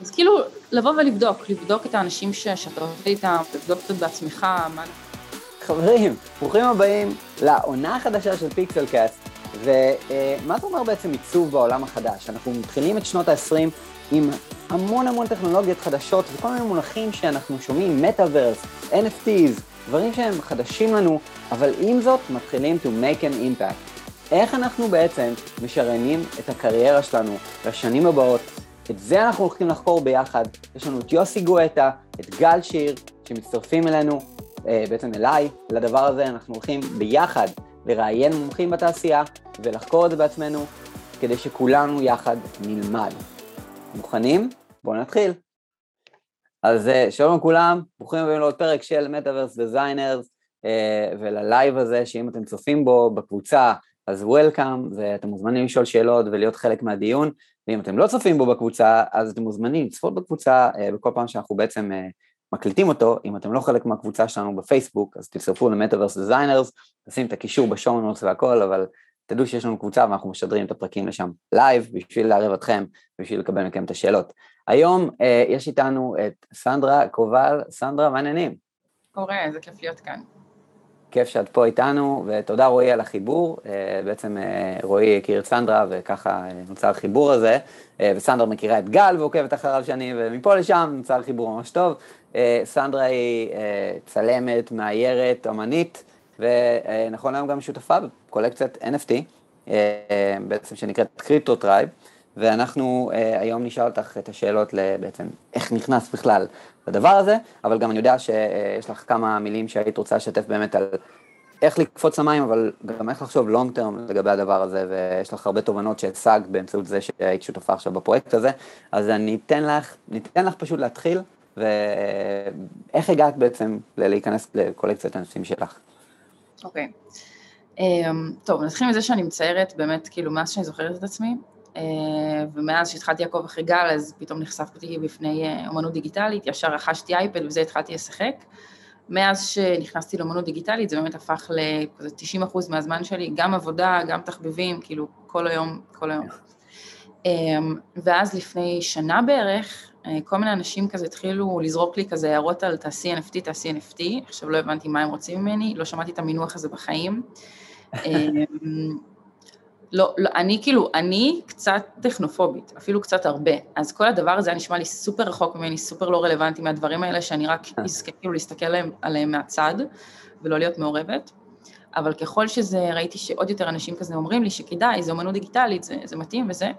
אז כאילו, לבוא ולבדוק, לבדוק את האנשים שאתה עובד איתם, לבדוק קצת בעצמך, מה... חברים, ברוכים הבאים לעונה החדשה של פיקסל קאסט, ומה זה אומר בעצם עיצוב בעולם החדש? אנחנו מתחילים את שנות ה-20 עם המון המון טכנולוגיות חדשות וכל מיני מונחים שאנחנו שומעים, מטאוורס, NFTs, דברים שהם חדשים לנו, אבל עם זאת מתחילים to make an impact. איך אנחנו בעצם משריינים את הקריירה שלנו לשנים הבאות, את זה אנחנו הולכים לחקור ביחד. יש לנו את יוסי גואטה, את גל שיר, שמצטרפים אלינו, אה, בעצם אליי, לדבר הזה. אנחנו הולכים ביחד לראיין מומחים בתעשייה ולחקור את זה בעצמנו, כדי שכולנו יחד נלמד. מוכנים? בואו נתחיל. אז אה, שלום לכולם, ברוכים הבאים לעוד פרק של Metaverse Designers אה, וללייב הזה, שאם אתם צופים בו בקבוצה, אז welcome, ואתם מוזמנים לשאול שאלות ולהיות חלק מהדיון, ואם אתם לא צופים בו בקבוצה, אז אתם מוזמנים לצפות בקבוצה אה, בכל פעם שאנחנו בעצם אה, מקליטים אותו, אם אתם לא חלק מהקבוצה שלנו בפייסבוק, אז תצטרפו ל Metaverse Designers, נשים את הקישור ב show notes והכל, אבל תדעו שיש לנו קבוצה ואנחנו משדרים את הפרקים לשם לייב, בשביל לערב אתכם, בשביל לקבל מכם את השאלות. היום אה, יש איתנו את סנדרה קובל, סנדרה, מה העניינים? קורה, איזה כיף להיות כאן. כיף שאת פה איתנו, ותודה רועי על החיבור. אה, בעצם אה, רועי הכיר את סנדרה, וככה אה, נוצר החיבור הזה, וסנדרה מכירה את גל ועוקבת אחריו שנים, ומפה לשם נוצר חיבור ממש טוב. סנדרה היא צלמת, מאיירת, אמנית, ונכון היום גם שותפה בקולקציית NFT, בעצם שנקראת Crypto Tribe, ואנחנו היום נשאל אותך את השאלות בעצם איך נכנס בכלל לדבר הזה, אבל גם אני יודע שיש לך כמה מילים שהיית רוצה לשתף באמת על איך לקפוץ למים, אבל גם איך לחשוב לונג טרם לגבי הדבר הזה, ויש לך הרבה תובנות שהשגת באמצעות זה שהיית שותפה עכשיו בפרויקט הזה, אז אני אתן לך, ניתן לך פשוט להתחיל, ואיך הגעת בעצם להיכנס לקולקציית הנושאים שלך. אוקיי. Okay. Um, טוב, נתחיל מזה שאני מציירת באמת, כאילו, מאז שאני זוכרת את עצמי, ומאז שהתחלתי לעקוב אחרי גל, אז פתאום נחשפתי בפני אה, אומנות דיגיטלית, ישר רכשתי אייפד וזה התחלתי לשחק. מאז שנכנסתי לאומנות דיגיטלית, זה באמת הפך ל-90% מהזמן שלי, גם עבודה, גם תחביבים, כאילו, כל היום, כל היום. אה, ואז לפני שנה בערך, כל מיני אנשים כזה התחילו לזרוק לי כזה הערות על תעשי NFT, תעשי NFT, עכשיו לא הבנתי מה הם רוצים ממני, לא שמעתי את המינוח הזה בחיים. לא, לא, אני כאילו, אני קצת טכנופובית, אפילו קצת הרבה, אז כל הדבר הזה היה נשמע לי סופר רחוק ממני, סופר לא רלוונטי מהדברים האלה, שאני רק אה. אזכה כאילו להסתכל עליהם, עליהם מהצד, ולא להיות מעורבת, אבל ככל שזה, ראיתי שעוד יותר אנשים כזה אומרים לי שכדאי, זה אומנות דיגיטלית, זה, זה מתאים וזה,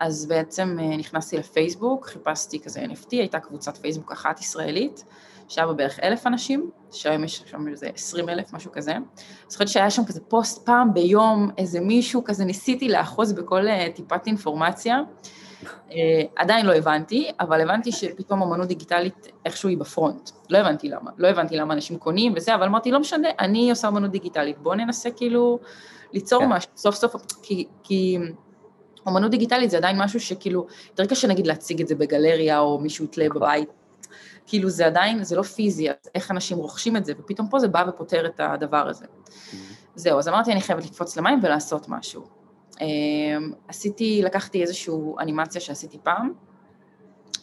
אז בעצם אה, נכנסתי לפייסבוק, חיפשתי כזה NFT, הייתה קבוצת פייסבוק אחת ישראלית, שהיה בה בערך אלף אנשים, שהיום יש שם איזה עשרים אלף, משהו כזה. אני זוכרת שהיה שם כזה פוסט פעם ביום, איזה מישהו, כזה ניסיתי לאחוז בכל אה, טיפת אינפורמציה. Uh, עדיין לא הבנתי, אבל הבנתי שפתאום אמנות דיגיטלית איכשהו היא בפרונט. לא הבנתי למה. לא הבנתי למה אנשים קונים וזה, אבל אמרתי, לא משנה, אני עושה אמנות דיגיטלית, בואו ננסה כאילו ליצור כן. משהו, סוף סוף, כי, כי אמנות דיגיטלית זה עדיין משהו שכאילו, יותר קשה נגיד להציג את זה בגלריה, או מישהו יתלה נכון. בבית כאילו זה עדיין, זה לא פיזי, אז איך אנשים רוכשים את זה, ופתאום פה זה בא ופותר את הדבר הזה. Mm-hmm. זהו, אז אמרתי, אני חייבת לקפוץ למים ולעשות משהו. אמ, עשיתי, לקחתי איזושהי אנימציה שעשיתי פעם,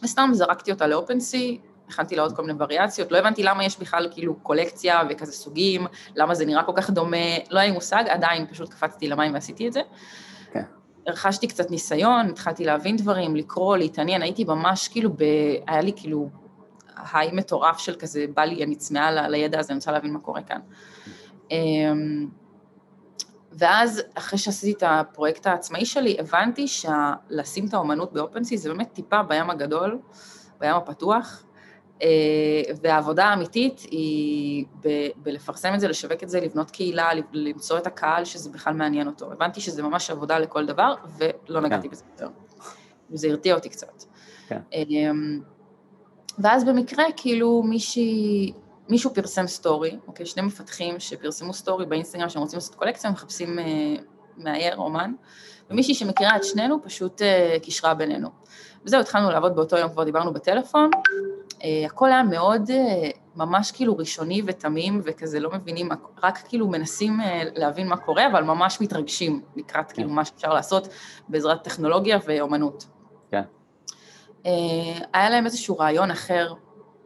וסתם זרקתי אותה לאופנסי, הכנתי לה עוד כל מיני וריאציות, לא הבנתי למה יש בכלל כאילו קולקציה וכזה סוגים, למה זה נראה כל כך דומה, לא היה לי מושג, עדיין פשוט קפצתי למים ועשיתי את זה. כן. הרכשתי קצת ניסיון, התחלתי להבין דברים, לקרוא, להתעניין, הייתי ממש כאילו, ב... היה לי כאילו היי מטורף של כזה, בא לי, אני צמאה לידע הזה, אני רוצה להבין מה קורה כאן. אמ, ואז, אחרי שעשיתי את הפרויקט העצמאי שלי, הבנתי שלשים את האומנות באופנסי זה באמת טיפה בים הגדול, בים הפתוח, אה, והעבודה האמיתית היא ב- בלפרסם את זה, לשווק את זה, לבנות קהילה, למצוא את הקהל שזה בכלל מעניין אותו. הבנתי שזה ממש עבודה לכל דבר, ולא נגעתי כן. בזה יותר. וזה הרתיע אותי קצת. כן. ואז במקרה כאילו מישהי, מישהו פרסם סטורי, אוקיי, שני מפתחים שפרסמו סטורי באינסטגרם שהם רוצים לעשות קולקציה, מחפשים אה, מאייר, אומן, ומישהי שמכירה את שנינו פשוט אה, קישרה בינינו. וזהו, התחלנו לעבוד באותו יום, כבר דיברנו בטלפון, אה, הכל היה מאוד אה, ממש כאילו ראשוני ותמים וכזה לא מבינים, רק כאילו מנסים אה, להבין מה קורה, אבל ממש מתרגשים לקראת כאילו כן. מה שאפשר לעשות בעזרת טכנולוגיה ואומנות. כן. היה להם איזשהו רעיון אחר,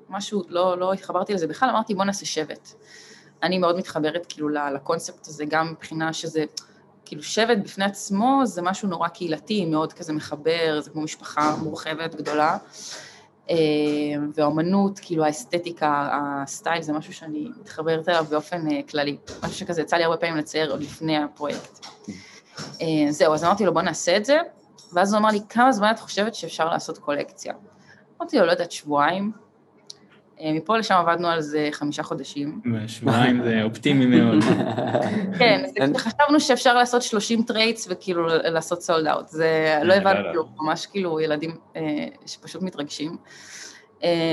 משהו, לא, לא התחברתי לזה בכלל, אמרתי בוא נעשה שבט. אני מאוד מתחברת כאילו לקונספט הזה, גם מבחינה שזה, כאילו שבט בפני עצמו זה משהו נורא קהילתי, מאוד כזה מחבר, זה כמו משפחה מורחבת, גדולה. אה, והאומנות, כאילו האסתטיקה, הסטייל, זה משהו שאני מתחברת אליו באופן אה, כללי. משהו שכזה יצא לי הרבה פעמים לצייר עוד לפני הפרויקט. אה, זהו, אז אמרתי לו בוא נעשה את זה, ואז הוא אמר לי, כמה זמן את חושבת שאפשר לעשות קולקציה? אמרתי לו, לא יודעת, שבועיים. אה, מפה לשם עבדנו על זה חמישה חודשים. שבועיים זה אופטימי מאוד. כן, חשבנו שאפשר לעשות 30 traits וכאילו לעשות sold out. זה לא, הבנתי, לא. ממש כאילו ילדים אה, שפשוט מתרגשים.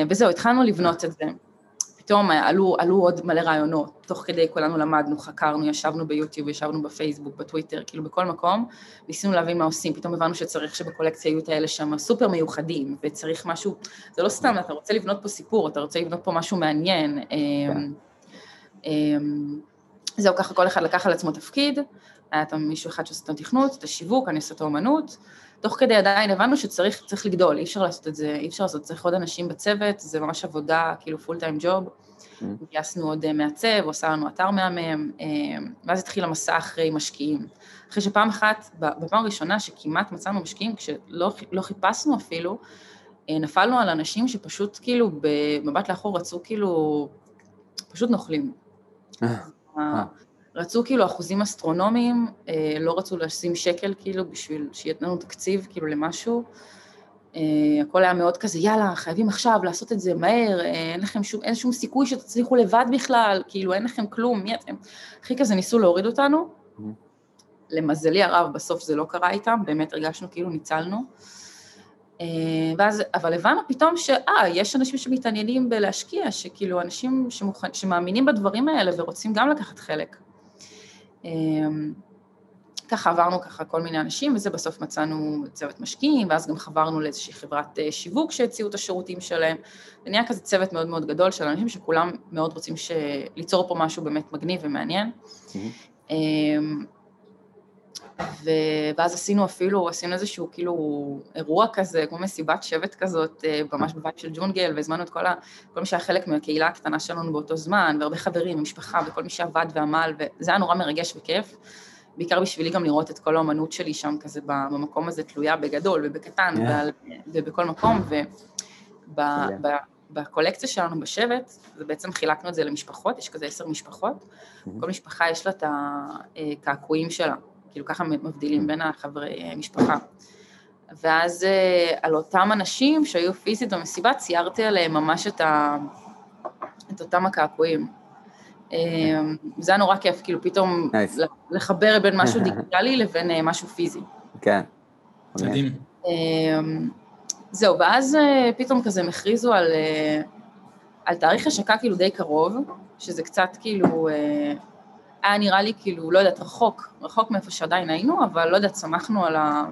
וזהו, התחלנו לבנות את זה. פתאום אה, עלו, עלו עוד מלא רעיונות, תוך כדי כולנו למדנו, חקרנו, ישבנו ביוטיוב, ישבנו בפייסבוק, בטוויטר, כאילו בכל מקום, ניסינו להבין מה עושים, פתאום הבנו שצריך שבקולקציה יהיו את האלה שם סופר מיוחדים, וצריך משהו, זה לא סתם, אתה רוצה לבנות פה סיפור, אתה רוצה לבנות פה משהו מעניין. אמ, אמ, זהו, ככה כל אחד לקח על עצמו תפקיד, היה את מישהו אחד שעושה את התכנות, את השיווק, אני עושה את האומנות, תוך כדי עדיין הבנו שצריך לגדול, אי אפשר לעשות את זה, אי אפשר לעשות, צריך עוד אנשים בצוות, זה ממש עבודה, כאילו פול טיים ג'וב. גייסנו עוד אה, מעצב, הוא עשה לנו אתר מהמם, אה, ואז התחיל המסע אחרי משקיעים. אחרי שפעם אחת, בפעם הראשונה שכמעט מצאנו משקיעים, כשלא לא חיפשנו אפילו, אה, נפלנו על אנשים שפשוט כאילו במבט לאחור רצו כאילו, פשוט נוכלים. רצו כאילו אחוזים אסטרונומיים, אה, לא רצו לשים שקל כאילו בשביל שיהיה לנו תקציב כאילו למשהו. אה, הכל היה מאוד כזה, יאללה, חייבים עכשיו לעשות את זה מהר, אה, אין לכם שום, אין שום סיכוי שתצליחו לבד בכלל, כאילו אין לכם כלום, מי אתם? הכי כזה ניסו להוריד אותנו. Mm-hmm. למזלי הרב, בסוף זה לא קרה איתם, באמת הרגשנו כאילו ניצלנו. ואז, אבל הבנו פתאום שאה, יש אנשים שמתעניינים בלהשקיע, שכאילו אנשים שמוכן, שמאמינים בדברים האלה ורוצים גם לקחת חלק. אמ, ככה עברנו ככה כל מיני אנשים, וזה בסוף מצאנו צוות משקיעים, ואז גם חברנו לאיזושהי חברת אה, שיווק שהציעו את השירותים שלהם. זה נהיה כזה צוות מאוד מאוד גדול של אנשים שכולם מאוד רוצים ש... ליצור פה משהו באמת מגניב ומעניין. Mm-hmm. ו... ואז עשינו אפילו, עשינו איזשהו כאילו אירוע כזה, כמו מסיבת שבט כזאת, אה, ממש בבית של ג'ונגל, והזמנו את כל, ה... כל מי שהיה חלק מהקהילה הקטנה שלנו באותו זמן, והרבה חברים, משפחה, וכל מי שעבד ועמל, וזה היה נורא מרגש וכיף. בעיקר בשבילי גם לראות את כל האומנות שלי שם כזה במקום הזה תלויה בגדול ובקטן yeah. ועל, ובכל מקום, ובקולקציה yeah. שלנו בשבט, ובעצם חילקנו את זה למשפחות, יש כזה עשר משפחות, mm-hmm. כל משפחה יש לה את הקעקועים שלה. כאילו ככה מבדילים בין החברי אה, משפחה. ואז אה, על אותם אנשים שהיו פיזית במסיבה, ציירתי עליהם ממש את, ה... את אותם הקעקועים. אה, זה היה נורא כיף, כאילו פתאום nice. לחבר בין משהו דיגיטלי לבין משהו פיזי. כן. מדהים. זהו, ואז פתאום כזה הם הכריזו על, על תאריך השקה כאילו די קרוב, שזה קצת כאילו היה נראה לי כאילו, לא יודעת, רחוק, רחוק מאיפה שעדיין היינו, אבל לא יודעת, שמחנו על, ה...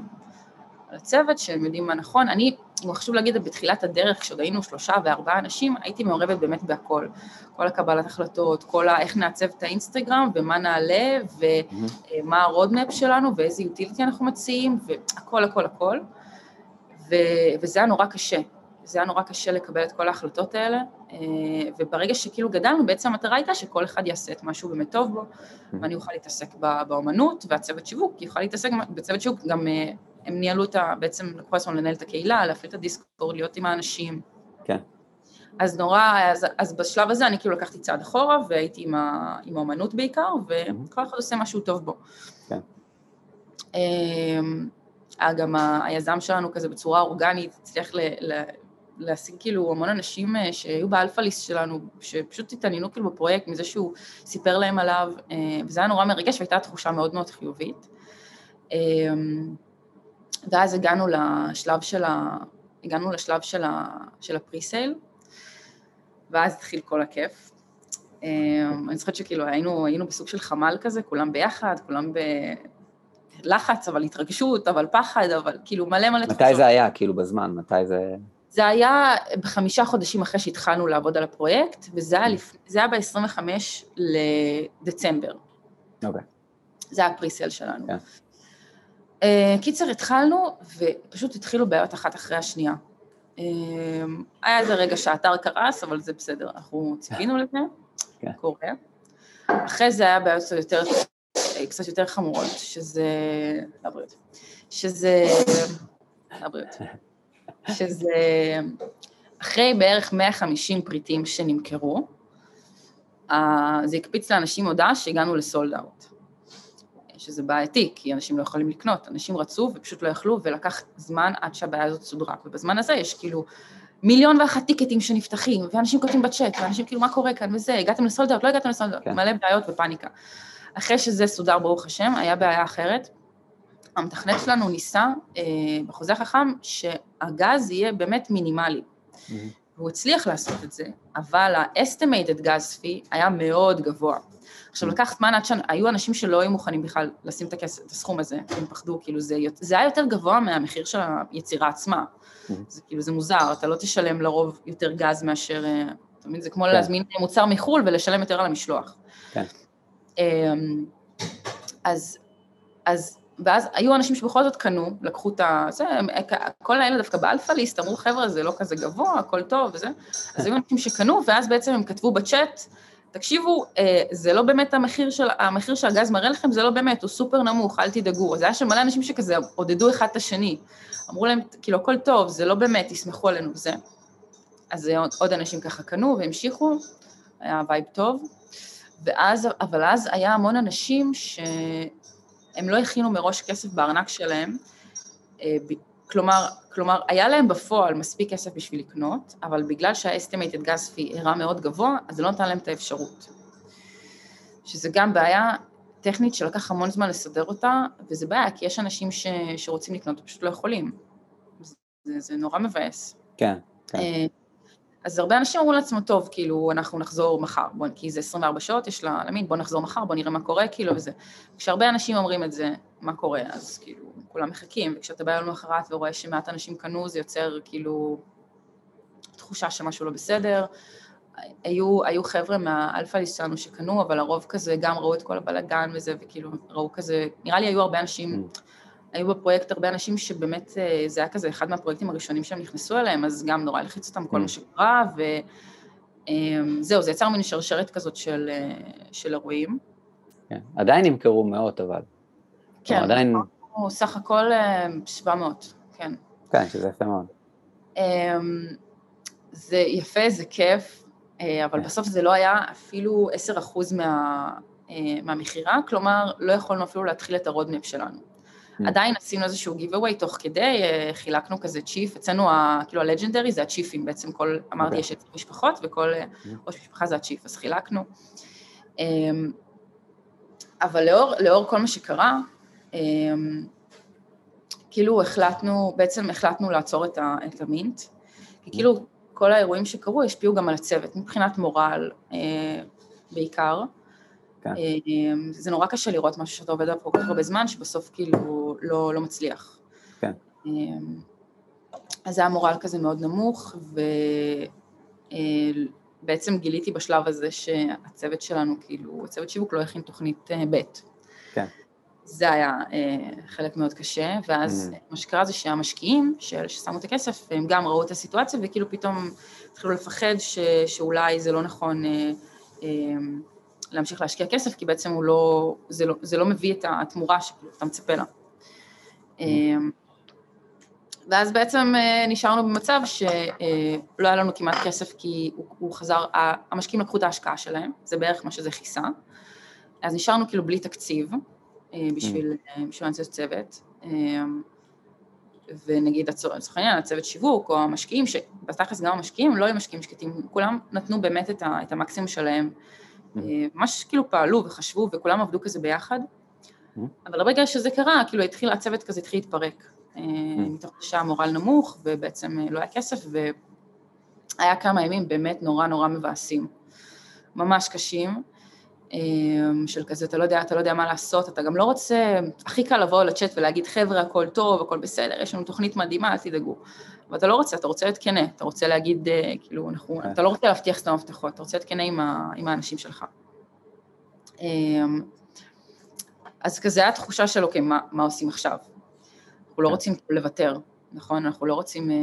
על הצוות, שהם יודעים מה נכון. אני, חשוב להגיד, בתחילת הדרך, כשעוד היינו שלושה וארבעה אנשים, הייתי מעורבת באמת בהכל. כל הקבלת החלטות, כל ה... איך נעצב את האינסטגרם, ומה נעלה, ומה הרודמפ שלנו, ואיזה יוטיליטי אנחנו מציעים, והכל, הכל, הכל. ו... וזה היה נורא קשה. זה היה נורא קשה לקבל את כל ההחלטות האלה, אה, וברגע שככאילו גדלנו, בעצם המטרה הייתה שכל אחד יעשה את מה שהוא באמת טוב בו, ואני אוכל להתעסק באומנות, והצוות שיווק יוכל להתעסק בצוות שיווק, גם אה, הם ניהלו את ה... בעצם לקחו עצמם לנהל את הקהילה, להפעיל את הדיסקורד, להיות עם האנשים. כן. אז נורא, אז, אז בשלב הזה אני כאילו לקחתי צעד אחורה, והייתי עם, ה, עם האומנות בעיקר, וכל אחד עושה משהו טוב בו. כן. אה, גם היזם שלנו כזה בצורה אורגנית הצליח ל, ל, להשיג כאילו המון אנשים אה, שהיו באלפא-ליסט שלנו, שפשוט התעניינו כאילו בפרויקט מזה שהוא סיפר להם עליו, אה, וזה היה נורא מרגש והייתה תחושה מאוד מאוד חיובית. אה, ואז הגענו לשלב של ה... הגענו לשלב של, ה... של הפריסייל, ואז התחיל כל הכיף. אני זוכרת שכאילו היינו, היינו בסוג של חמ"ל כזה, כולם ביחד, כולם בלחץ, אבל התרגשות, אבל פחד, אבל כאילו מלא מלא תחושות. מתי זה היה, כאילו בזמן? מתי זה... זה היה בחמישה חודשים אחרי שהתחלנו לעבוד על הפרויקט, וזה היה, לפ... היה ב-25 לדצמבר. אוקיי. Okay. זה היה הפריסל שלנו. Yeah. כן. Uh, קיצר, התחלנו, ופשוט התחילו בעיות אחת אחרי השנייה. היה איזה רגע שהאתר קרס, אבל זה בסדר, אנחנו ציפינו לזה, כן. קורה. אחרי זה היה בעיות יותר, קצת יותר חמורות, שזה... לבריאות. שזה... לבריאות. שזה... אחרי בערך 150 פריטים שנמכרו, זה הקפיץ לאנשים הודעה שהגענו לסולד אאוט. שזה בעייתי, כי אנשים לא יכולים לקנות, אנשים רצו ופשוט לא יכלו, ולקח זמן עד שהבעיה הזאת סודרה. ובזמן הזה יש כאילו מיליון ואחת טיקטים שנפתחים, ואנשים כותבים בצ'אט, ואנשים כאילו, מה קורה כאן וזה, הגעתם לסולד אאוט, לא הגעתם לסולד אאוט, כן. מלא בעיות ופאניקה. אחרי שזה סודר, ברוך השם, היה בעיה אחרת. המתכנת שלנו ניסה אה, בחוזה החכם שהגז יהיה באמת מינימלי. Mm-hmm. והוא הצליח לעשות את זה, אבל ה-estimated gas fee היה מאוד גבוה. עכשיו, mm-hmm. לקח זמן עד שהיו אנשים שלא היו מוכנים בכלל לשים את, הכס, את הסכום הזה, הם פחדו, כאילו זה, זה היה יותר גבוה מהמחיר של היצירה עצמה. Mm-hmm. זה כאילו, זה מוזר, אתה לא תשלם לרוב יותר גז מאשר, אה, אתה מבין, זה כמו כן. להזמין מוצר מחו"ל ולשלם יותר על המשלוח. כן. אמ, אז, אז ואז היו אנשים שבכל זאת קנו, לקחו את ה... זה, כל האלה דווקא באלפא ליסט, אמרו חבר'ה זה לא כזה גבוה, הכל טוב וזה, אז היו אנשים שקנו, ואז בעצם הם כתבו בצ'אט, תקשיבו, אה, זה לא באמת המחיר של, המחיר שהגז מראה לכם, זה לא באמת, הוא סופר נמוך, אל תדאגו. אז היה שם מלא אנשים שכזה עודדו אחד את השני. אמרו להם, כאילו, הכל טוב, זה לא באמת, תסמכו עלינו וזה. אז עוד אנשים ככה קנו והמשיכו, היה vibe טוב. ואז, אבל אז היה המון אנשים ש... הם לא הכינו מראש כסף בארנק שלהם, אה, כלומר, כלומר, היה להם בפועל מספיק כסף בשביל לקנות, אבל בגלל שה-estimated gas fee הראה מאוד גבוה, אז זה לא נתן להם את האפשרות. שזה גם בעיה טכנית שלקח המון זמן לסדר אותה, וזה בעיה, כי יש אנשים ש, שרוצים לקנות ופשוט לא יכולים. זה, זה נורא מבאס. כן, כן. אז הרבה אנשים אמרו לעצמו, טוב, כאילו, אנחנו נחזור מחר, בוא, כי זה 24 שעות, יש לה למין, בוא נחזור מחר, בוא נראה מה קורה, כאילו, וזה. כשהרבה אנשים אומרים את זה, מה קורה, אז כאילו, כולם מחכים, וכשאתה בא יום למחרת ורואה שמעט אנשים קנו, זה יוצר, כאילו, תחושה שמשהו לא בסדר. היו, היו חבר'ה מהאלפא שלנו שקנו, אבל הרוב כזה גם ראו את כל הבלאגן וזה, וכאילו, ראו כזה, נראה לי היו הרבה אנשים... Mm. היו בפרויקט הרבה אנשים שבאמת אה, זה היה כזה אחד מהפרויקטים הראשונים שהם נכנסו אליהם, אז גם נורא הלחיץ אותם כל mm. מה שקרה, וזהו, אמ, זה יצר מין שרשרת כזאת של, אה, של אירועים. כן, עדיין נמכרו מאות אבל. כן, עדיין... סך הכל 700, אה, כן. כן, שזה יפה מאוד. אמ, זה יפה, זה כיף, אבל כן. בסוף זה לא היה אפילו 10% מה, מהמכירה, כלומר, לא יכולנו אפילו להתחיל את ה roadmap שלנו. Mm. עדיין עשינו איזשהו giveaway תוך כדי, אה, חילקנו כזה chief, אצלנו כאילו ה legendary זה הצ'יפים בעצם, כל, אמרתי אוקיי. יש את משפחות וכל אה, mm. ראש משפחה זה ה chief, אז חילקנו. אמ, אבל לאור, לאור כל מה שקרה, אמ, כאילו החלטנו, בעצם החלטנו לעצור את, ה, את ה mint, כי mm. כאילו כל האירועים שקרו השפיעו גם על הצוות, מבחינת מורל אה, בעיקר. כן. אמ, זה נורא קשה לראות משהו שאתה עובד עליו כל כך הרבה זמן, שבסוף כאילו לא, לא מצליח. כן. אמ, אז היה מורל כזה מאוד נמוך, ובעצם אה, גיליתי בשלב הזה שהצוות שלנו, כאילו, הצוות שיווק לא הכין תוכנית אה, ב'. כן. זה היה אה, חלק מאוד קשה, ואז mm. מה שקרה זה שהמשקיעים ששמו את הכסף, הם גם ראו את הסיטואציה, וכאילו פתאום התחילו לפחד ש, שאולי זה לא נכון אה, אה, להמשיך להשקיע כסף, כי בעצם הוא לא, זה לא, זה לא מביא את התמורה שאתה מצפה לה. אמ, ואז בעצם אה, נשארנו במצב שלא היה לנו כמעט כסף כי הוא, הוא חזר, המשקיעים לקחו את ההשקעה שלהם, זה בערך מה שזה כיסה, אז נשארנו כאילו בלי תקציב אה, בשביל, אה, בשביל לנצל צוות, ונגיד לצורך העניין הצוות שיווק או המשקיעים, שבתכלס גם המשקיעים לא היו משקיעים שקטים, כולם נתנו באמת את, ה, את המקסימום שלהם. אה, ממש כאילו פעלו וחשבו וכולם עבדו כזה ביחד, אבל ברגע שזה קרה, כאילו התחיל, הצוות כזה התחיל להתפרק, אה, מתוך שעה מורל נמוך ובעצם אה, לא היה כסף והיה כמה ימים באמת נורא נורא מבאסים, ממש קשים, של כזה, אתה לא יודע, אתה לא יודע מה לעשות, אתה גם לא רוצה, הכי קל לבוא לצ'אט ולהגיד חבר'ה הכל טוב, הכל בסדר, יש לנו תוכנית מדהימה, אל תדאגו. ואתה לא רוצה, אתה רוצה להיות כנה, אתה רוצה להגיד, אה, כאילו, אנחנו, כן. אתה לא רוצה להבטיח סתם הבטחות, אתה רוצה להיות כנה עם, ה, עם האנשים שלך. אז כזה היה תחושה של, אוקיי, מה, מה עושים עכשיו? אנחנו לא כן. רוצים לוותר, נכון? אנחנו לא רוצים, אה,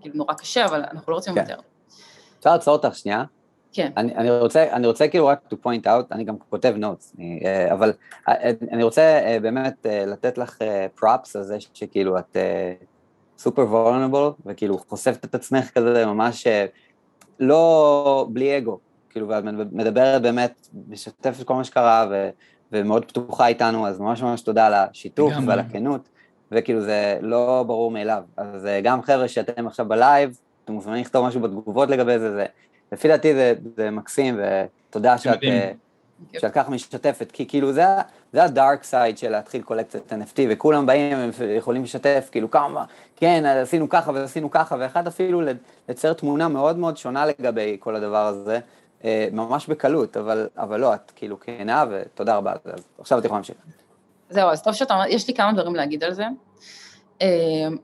כאילו נורא קשה, אבל אנחנו לא רוצים כן. יותר. אפשר לעצור אותך שנייה? כן. אני, אני, רוצה, אני רוצה כאילו רק to point out, אני גם כותב notes, אני, אה, אבל אה, אני רוצה באמת לתת לך props על זה שכאילו את סופר vulnerable, וכאילו חושפת את עצמך כזה ממש לא בלי אגו, כאילו, ואת מדברת באמת, משתפת כל מה שקרה, ו, ומאוד פתוחה איתנו, אז ממש ממש תודה על השיתוף ועל הכנות, וכאילו זה לא ברור מאליו. אז גם חבר'ה שאתם עכשיו בלייב, אתם מוזמנים לכתוב משהו בתגובות לגבי זה, זה לפי דעתי זה, זה מקסים, ותודה שאת, אה, שאת ככה משתפת, כי כאילו זה, זה הדארק סייד של להתחיל קולקציית NFT, וכולם באים, הם יכולים לשתף, כאילו כמה, כן, עשינו ככה ועשינו ככה, ואחד אפילו לצייר תמונה מאוד מאוד שונה לגבי כל הדבר הזה, אה, ממש בקלות, אבל, אבל לא, את כאילו כנה, ותודה רבה אז עכשיו את יכולה להמשיך. זהו, אז טוב שאתה אומר, יש לי כמה דברים להגיד על זה. אה,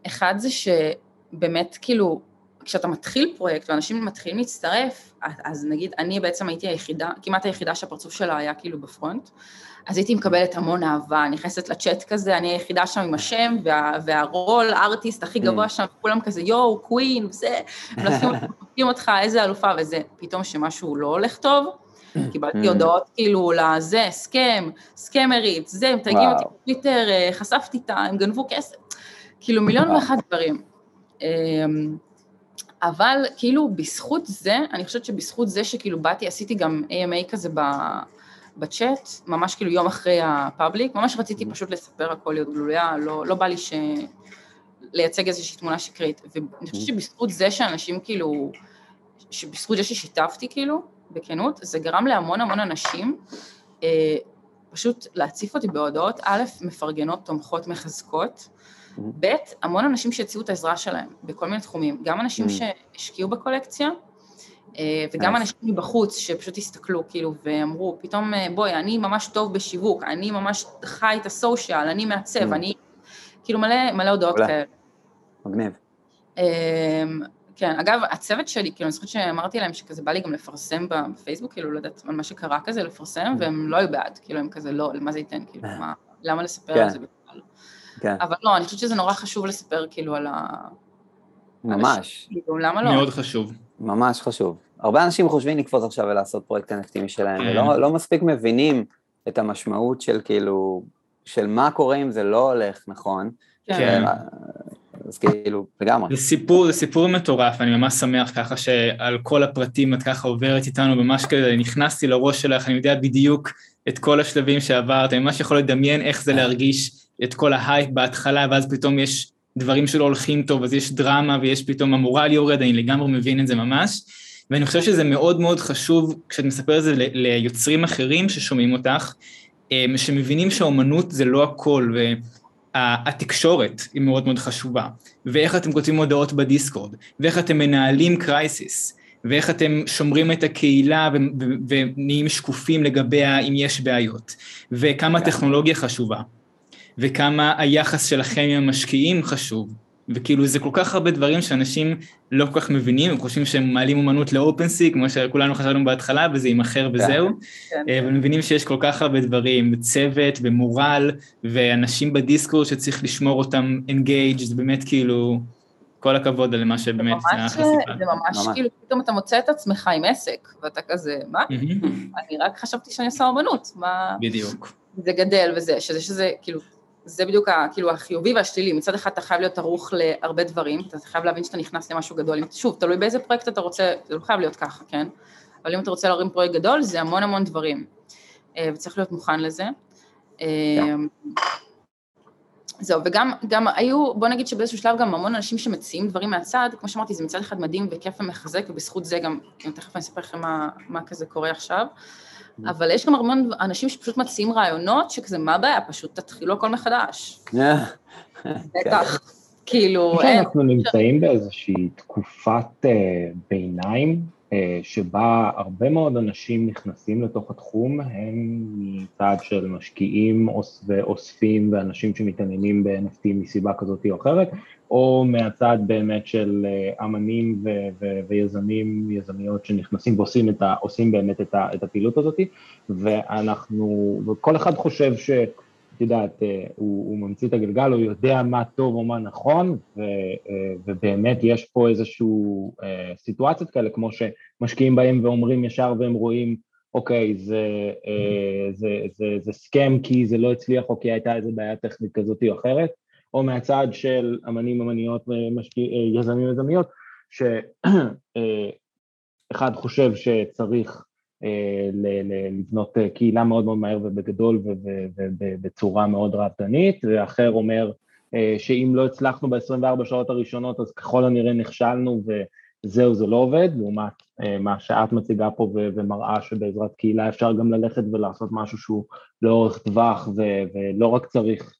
אחד זה שבאמת, כאילו, כשאתה מתחיל פרויקט ואנשים מתחילים להצטרף, אז נגיד אני בעצם הייתי היחידה, כמעט היחידה שהפרצוף שלה היה כאילו בפרונט, אז הייתי מקבלת המון אהבה, נכנסת לצ'אט כזה, אני היחידה שם עם השם, וה, והרול, ארטיסט הכי גבוה mm. שם, כולם כזה יואו, קווין, וזה, מלכים אותך, איזה אלופה, וזה, פתאום שמשהו לא הולך טוב, קיבלתי mm. הודעות כאילו לזה, סכם, סכמרית, זה, הם תגיעו אותי בטוויטר, אה, חשפתי איתה, הם גנבו כסף, כאילו מיליון ואחת דברים. אבל כאילו בזכות זה, אני חושבת שבזכות זה שכאילו באתי, עשיתי גם AMA כזה ב, בצ'אט, ממש כאילו יום אחרי הפאבליק, ממש רציתי פשוט לספר הכל להיות גלויה, לא, לא בא לי ש... לייצג איזושהי תמונה שקרית, ואני חושבת שבזכות זה שאנשים כאילו, שבזכות זה ששיתפתי כאילו, בכנות, זה גרם להמון המון אנשים אה, פשוט להציף אותי בהודעות, א', מפרגנות, תומכות, מחזקות, ב', המון אנשים שהציעו את העזרה שלהם בכל מיני תחומים, גם אנשים שהשקיעו בקולקציה, אה, וגם אנשים מבחוץ שפשוט הסתכלו כאילו ואמרו, פתאום אה, בואי, אני ממש טוב בשיווק, אני ממש חי את הסושיאל, אני מעצב, אני... כאילו מלא, מלא הודעות כאלה. מגניב. אמ, כן, אגב, הצוות שלי, כאילו, אני זוכרת שאמרתי להם שכזה בא לי גם לפרסם בפייסבוק, כאילו, לא יודעת על מה שקרה כזה, לפרסם, והם לא היו בעד, כאילו, הם כזה, לא, למה זה ייתן, כאילו, מה, למה לספר כן. על זה בכלל? כן. אבל לא, אני חושבת שזה נורא חשוב לספר כאילו על ה... ממש. כאילו, למה לא? מאוד חשוב. ממש חשוב. הרבה אנשים חושבים לקפוץ עכשיו ולעשות פרויקט NFT משלהם, כן. ולא לא מספיק מבינים את המשמעות של כאילו, של מה קורה אם זה לא הולך נכון. כן. כן. אז כאילו, לגמרי. זה סיפור, זה סיפור מטורף, אני ממש שמח ככה שעל כל הפרטים את ככה עוברת איתנו, ממש כזה, נכנסתי לראש שלך, אני יודע בדיוק את כל השלבים שעברת, אני ממש יכול לדמיין איך זה להרגיש את כל ההייפ בהתחלה, ואז פתאום יש דברים שלא הולכים טוב, אז יש דרמה ויש פתאום המורל יורד, אני לגמרי מבין את זה ממש. ואני חושב שזה מאוד מאוד חשוב כשאת מספרת את זה ליוצרים אחרים ששומעים אותך, אה, שמבינים שהאומנות זה לא הכל, והתקשורת היא מאוד מאוד חשובה, ואיך אתם כותבים הודעות בדיסקורד, ואיך אתם מנהלים crisis, ואיך אתם שומרים את הקהילה ונהיים שקופים לגביה אם יש בעיות, וכמה כן. טכנולוגיה חשובה. וכמה היחס שלכם עם המשקיעים חשוב. וכאילו זה כל כך הרבה דברים שאנשים לא כל כך מבינים, הם חושבים שהם מעלים אומנות לאופנסי, כמו שכולנו חשבנו בהתחלה, וזה יימכר וזהו, כן. אה, אבל מבינים שיש כל כך הרבה דברים, צוות ומורל, ואנשים בדיסקורד שצריך לשמור אותם אינגייג', זה באמת כאילו, כל הכבוד על מה שבאמת זה היה חשיפה. זה ממש, ממש כאילו, פתאום אתה מוצא את עצמך עם עסק, ואתה כזה, מה? אני רק חשבתי שאני עושה אומנות, מה... בדיוק. זה גדל וזה, שזה, שזה, כאילו, זה בדיוק ה, כאילו החיובי והשלילי, מצד אחד אתה חייב להיות ערוך להרבה דברים, אתה חייב להבין שאתה נכנס למשהו גדול, שוב, תלוי באיזה פרויקט אתה רוצה, זה לא חייב להיות ככה, כן? אבל אם אתה רוצה להרים פרויקט גדול, זה המון המון דברים, אה, וצריך להיות מוכן לזה. אה, זהו, וגם גם היו, בוא נגיד שבאיזשהו שלב גם המון אנשים שמציעים דברים מהצד, כמו שאמרתי, זה מצד אחד מדהים וכיף ומחזק, ובזכות זה גם, תכף אני אספר לכם מה, מה כזה קורה עכשיו. Mm. אבל יש גם המון אנשים שפשוט מציעים רעיונות, שכזה, מה הבעיה? פשוט תתחילו הכל מחדש. בטח, כאילו... אנחנו נמצאים באיזושהי תקופת אה, ביניים, אה, שבה הרבה מאוד אנשים נכנסים לתוך התחום, הם מצד של משקיעים ואוספים ואנשים שמתעניינים ב-NFT מסיבה כזאת או אחרת, או מהצד באמת של אה, אמנים ו- ו- ויזמים, יזמיות שנכנסים ועושים את ה- באמת את, ה- את הפעילות הזאת, ואנחנו, וכל אחד חושב ש... את יודעת, הוא, הוא ממציא את הגלגל, הוא יודע מה טוב או מה נכון, ו, ובאמת יש פה איזשהו סיטואציות כאלה, כמו שמשקיעים בהם ואומרים ישר והם רואים, אוקיי, זה, זה, זה, זה סכם כי זה לא הצליח או כי הייתה איזו בעיה טכנית כזאת או אחרת, או מהצד של אמנים, אמניות, משקיע, יזמים, יזמיות, שאחד חושב שצריך אה, לבנות אה, קהילה מאוד מאוד מהר ובגדול ובצורה מאוד רעבתנית, ואחר אומר אה, שאם לא הצלחנו ב-24 שעות הראשונות אז ככל הנראה נכשלנו וזהו, זה לא עובד, לעומת מה שאת מציגה פה ומראה שבעזרת קהילה אפשר גם ללכת ולעשות משהו שהוא לאורך טווח ולא רק צריך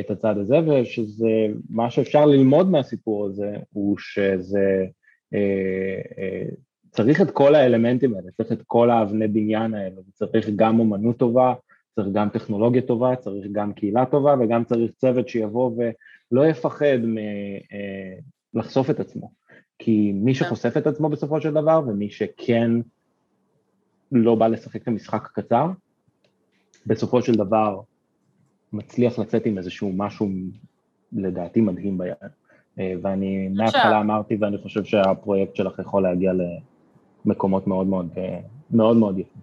את הצד הזה, ושזה, מה שאפשר ללמוד מהסיפור הזה הוא שזה צריך את כל האלמנטים האלה, צריך את כל האבני בניין האלה, צריך גם אומנות טובה, צריך גם טכנולוגיה טובה, צריך גם קהילה טובה וגם צריך צוות שיבוא ולא יפחד מ, אה, לחשוף את עצמו. כי מי כן. שחושף את עצמו בסופו של דבר ומי שכן לא בא לשחק את המשחק הקצר, בסופו של דבר מצליח לצאת עם איזשהו משהו לדעתי מדהים ביד. אה, ואני מההתחלה אמרתי ואני חושב שהפרויקט שלך יכול להגיע מקומות מאוד מאוד מאוד מאוד יפים.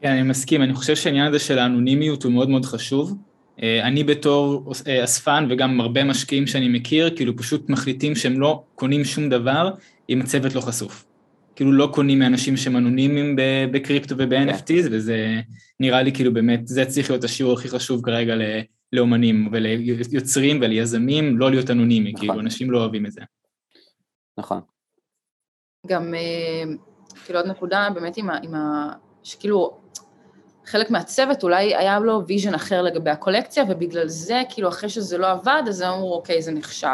כן, אני מסכים, אני חושב שהעניין הזה של האנונימיות הוא מאוד מאוד חשוב. אה, אני בתור אה, אספן וגם הרבה משקיעים שאני מכיר, כאילו פשוט מחליטים שהם לא קונים שום דבר אם הצוות לא חשוף. כאילו לא קונים מאנשים שהם אנונימיים בקריפטו וב-NFTs, כן. וזה נראה לי כאילו באמת, זה צריך להיות השיעור הכי חשוב כרגע לאומנים וליוצרים וליזמים, לא להיות אנונימי, נכון. כאילו אנשים לא אוהבים את זה. נכון. גם אה, כאילו עוד נקודה באמת עם ה... עם ה שכאילו חלק מהצוות אולי היה לו vision אחר לגבי הקולקציה, ובגלל זה, כאילו אחרי שזה לא עבד, אז הם אמרו, אוקיי, זה נכשל.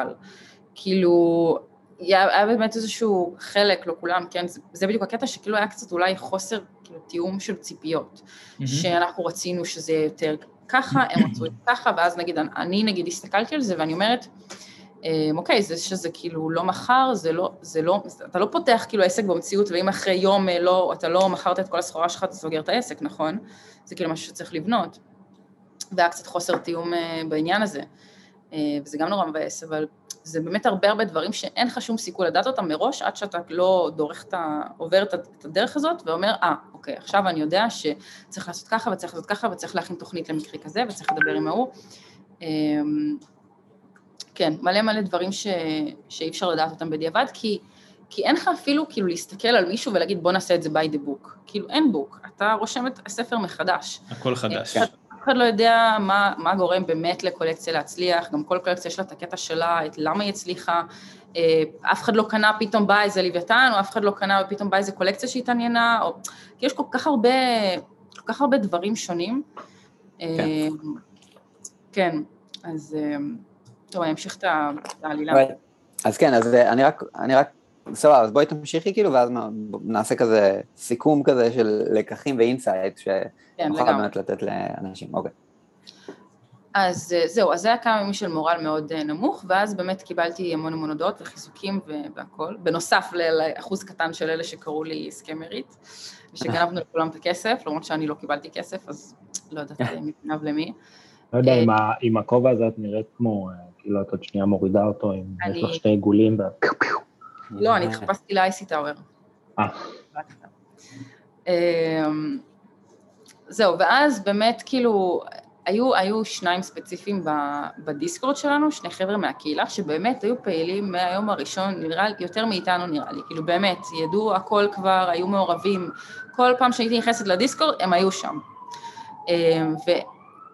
כאילו, היה, באמת איזשהו חלק, לא כולם, כן, זה, זה בדיוק הקטע שכאילו היה קצת אולי חוסר כאילו תיאום של ציפיות, mm-hmm. שאנחנו רצינו שזה יהיה יותר ככה, הם רצו את ככה, ואז נגיד, אני נגיד הסתכלתי על זה ואני אומרת, אמ, אוקיי, זה שזה כאילו לא מכר, זה לא, זה לא, אתה לא פותח כאילו עסק במציאות, ואם אחרי יום אה, לא, אתה לא מכרת את כל הסחורה שלך, אתה סוגר את העסק, נכון? זה כאילו משהו שצריך לבנות. והיה קצת חוסר תיאום אה, בעניין הזה. אה, וזה גם נורא מבאס, אבל זה באמת הרבה הרבה דברים שאין לך שום סיכוי לדעת אותם מראש, עד שאתה לא דורך את ה... עובר את הדרך הזאת ואומר, אה, ah, אוקיי, עכשיו אני יודע שצריך לעשות ככה וצריך לעשות ככה וצריך להכין תוכנית למקרה כזה וצריך לדבר עם ההוא. אמ, כן, מלא מלא דברים ש... שאי אפשר לדעת אותם בדיעבד, כי, כי אין לך אפילו כאילו להסתכל על מישהו ולהגיד בוא נעשה את זה by the book. כאילו אין בוק, אתה רושם את הספר מחדש. הכל חדש. אף אחד לא יודע מה, מה גורם באמת לקולקציה להצליח, גם כל קולקציה יש לה את הקטע שלה, את למה היא הצליחה. אה, אף אחד לא קנה, פתאום בא איזה לוויתן, או אף אחד לא קנה ופתאום בא איזה קולקציה שהתעניינה, או... כי יש כל כך הרבה, כל כך הרבה דברים שונים. כן, אה, כן אז... אה, טוב, אני אמשיך את העלילה. אז כן, אז אני רק, אני רק, סבבה, אז בואי תמשיכי כאילו, ואז נעשה כזה סיכום כזה של לקחים ואינסייט, שנוכל כן, באמת לתת לאנשים, אוקיי. אז אה, זהו, אז זה היה כמה ימים של מורל מאוד אה, נמוך, ואז באמת קיבלתי המון המון הודעות וחיזוקים והכל, בנוסף לאחוז קטן של אלה שקראו לי סקמרית, ושגנבנו לכולם את הכסף, למרות שאני לא קיבלתי כסף, אז לא יודעת מי גנב למי. לא יודע, עם הכובע הזה את נראית כמו כאילו את עוד שנייה מורידה אותו, אם יש לך שתי עיגולים ו... לא, אני התחפשתי לאייסי טאוור. אה. אמ, זהו, ואז באמת כאילו, היו, היו שניים ספציפיים בדיסקורד שלנו, שני חבר'ה מהקהילה, שבאמת היו פעילים מהיום הראשון, נראה יותר מאיתנו נראה לי, כאילו באמת, ידעו הכל כבר, היו מעורבים, כל פעם שהייתי נכנסת לדיסקורד, הם היו שם. אמ,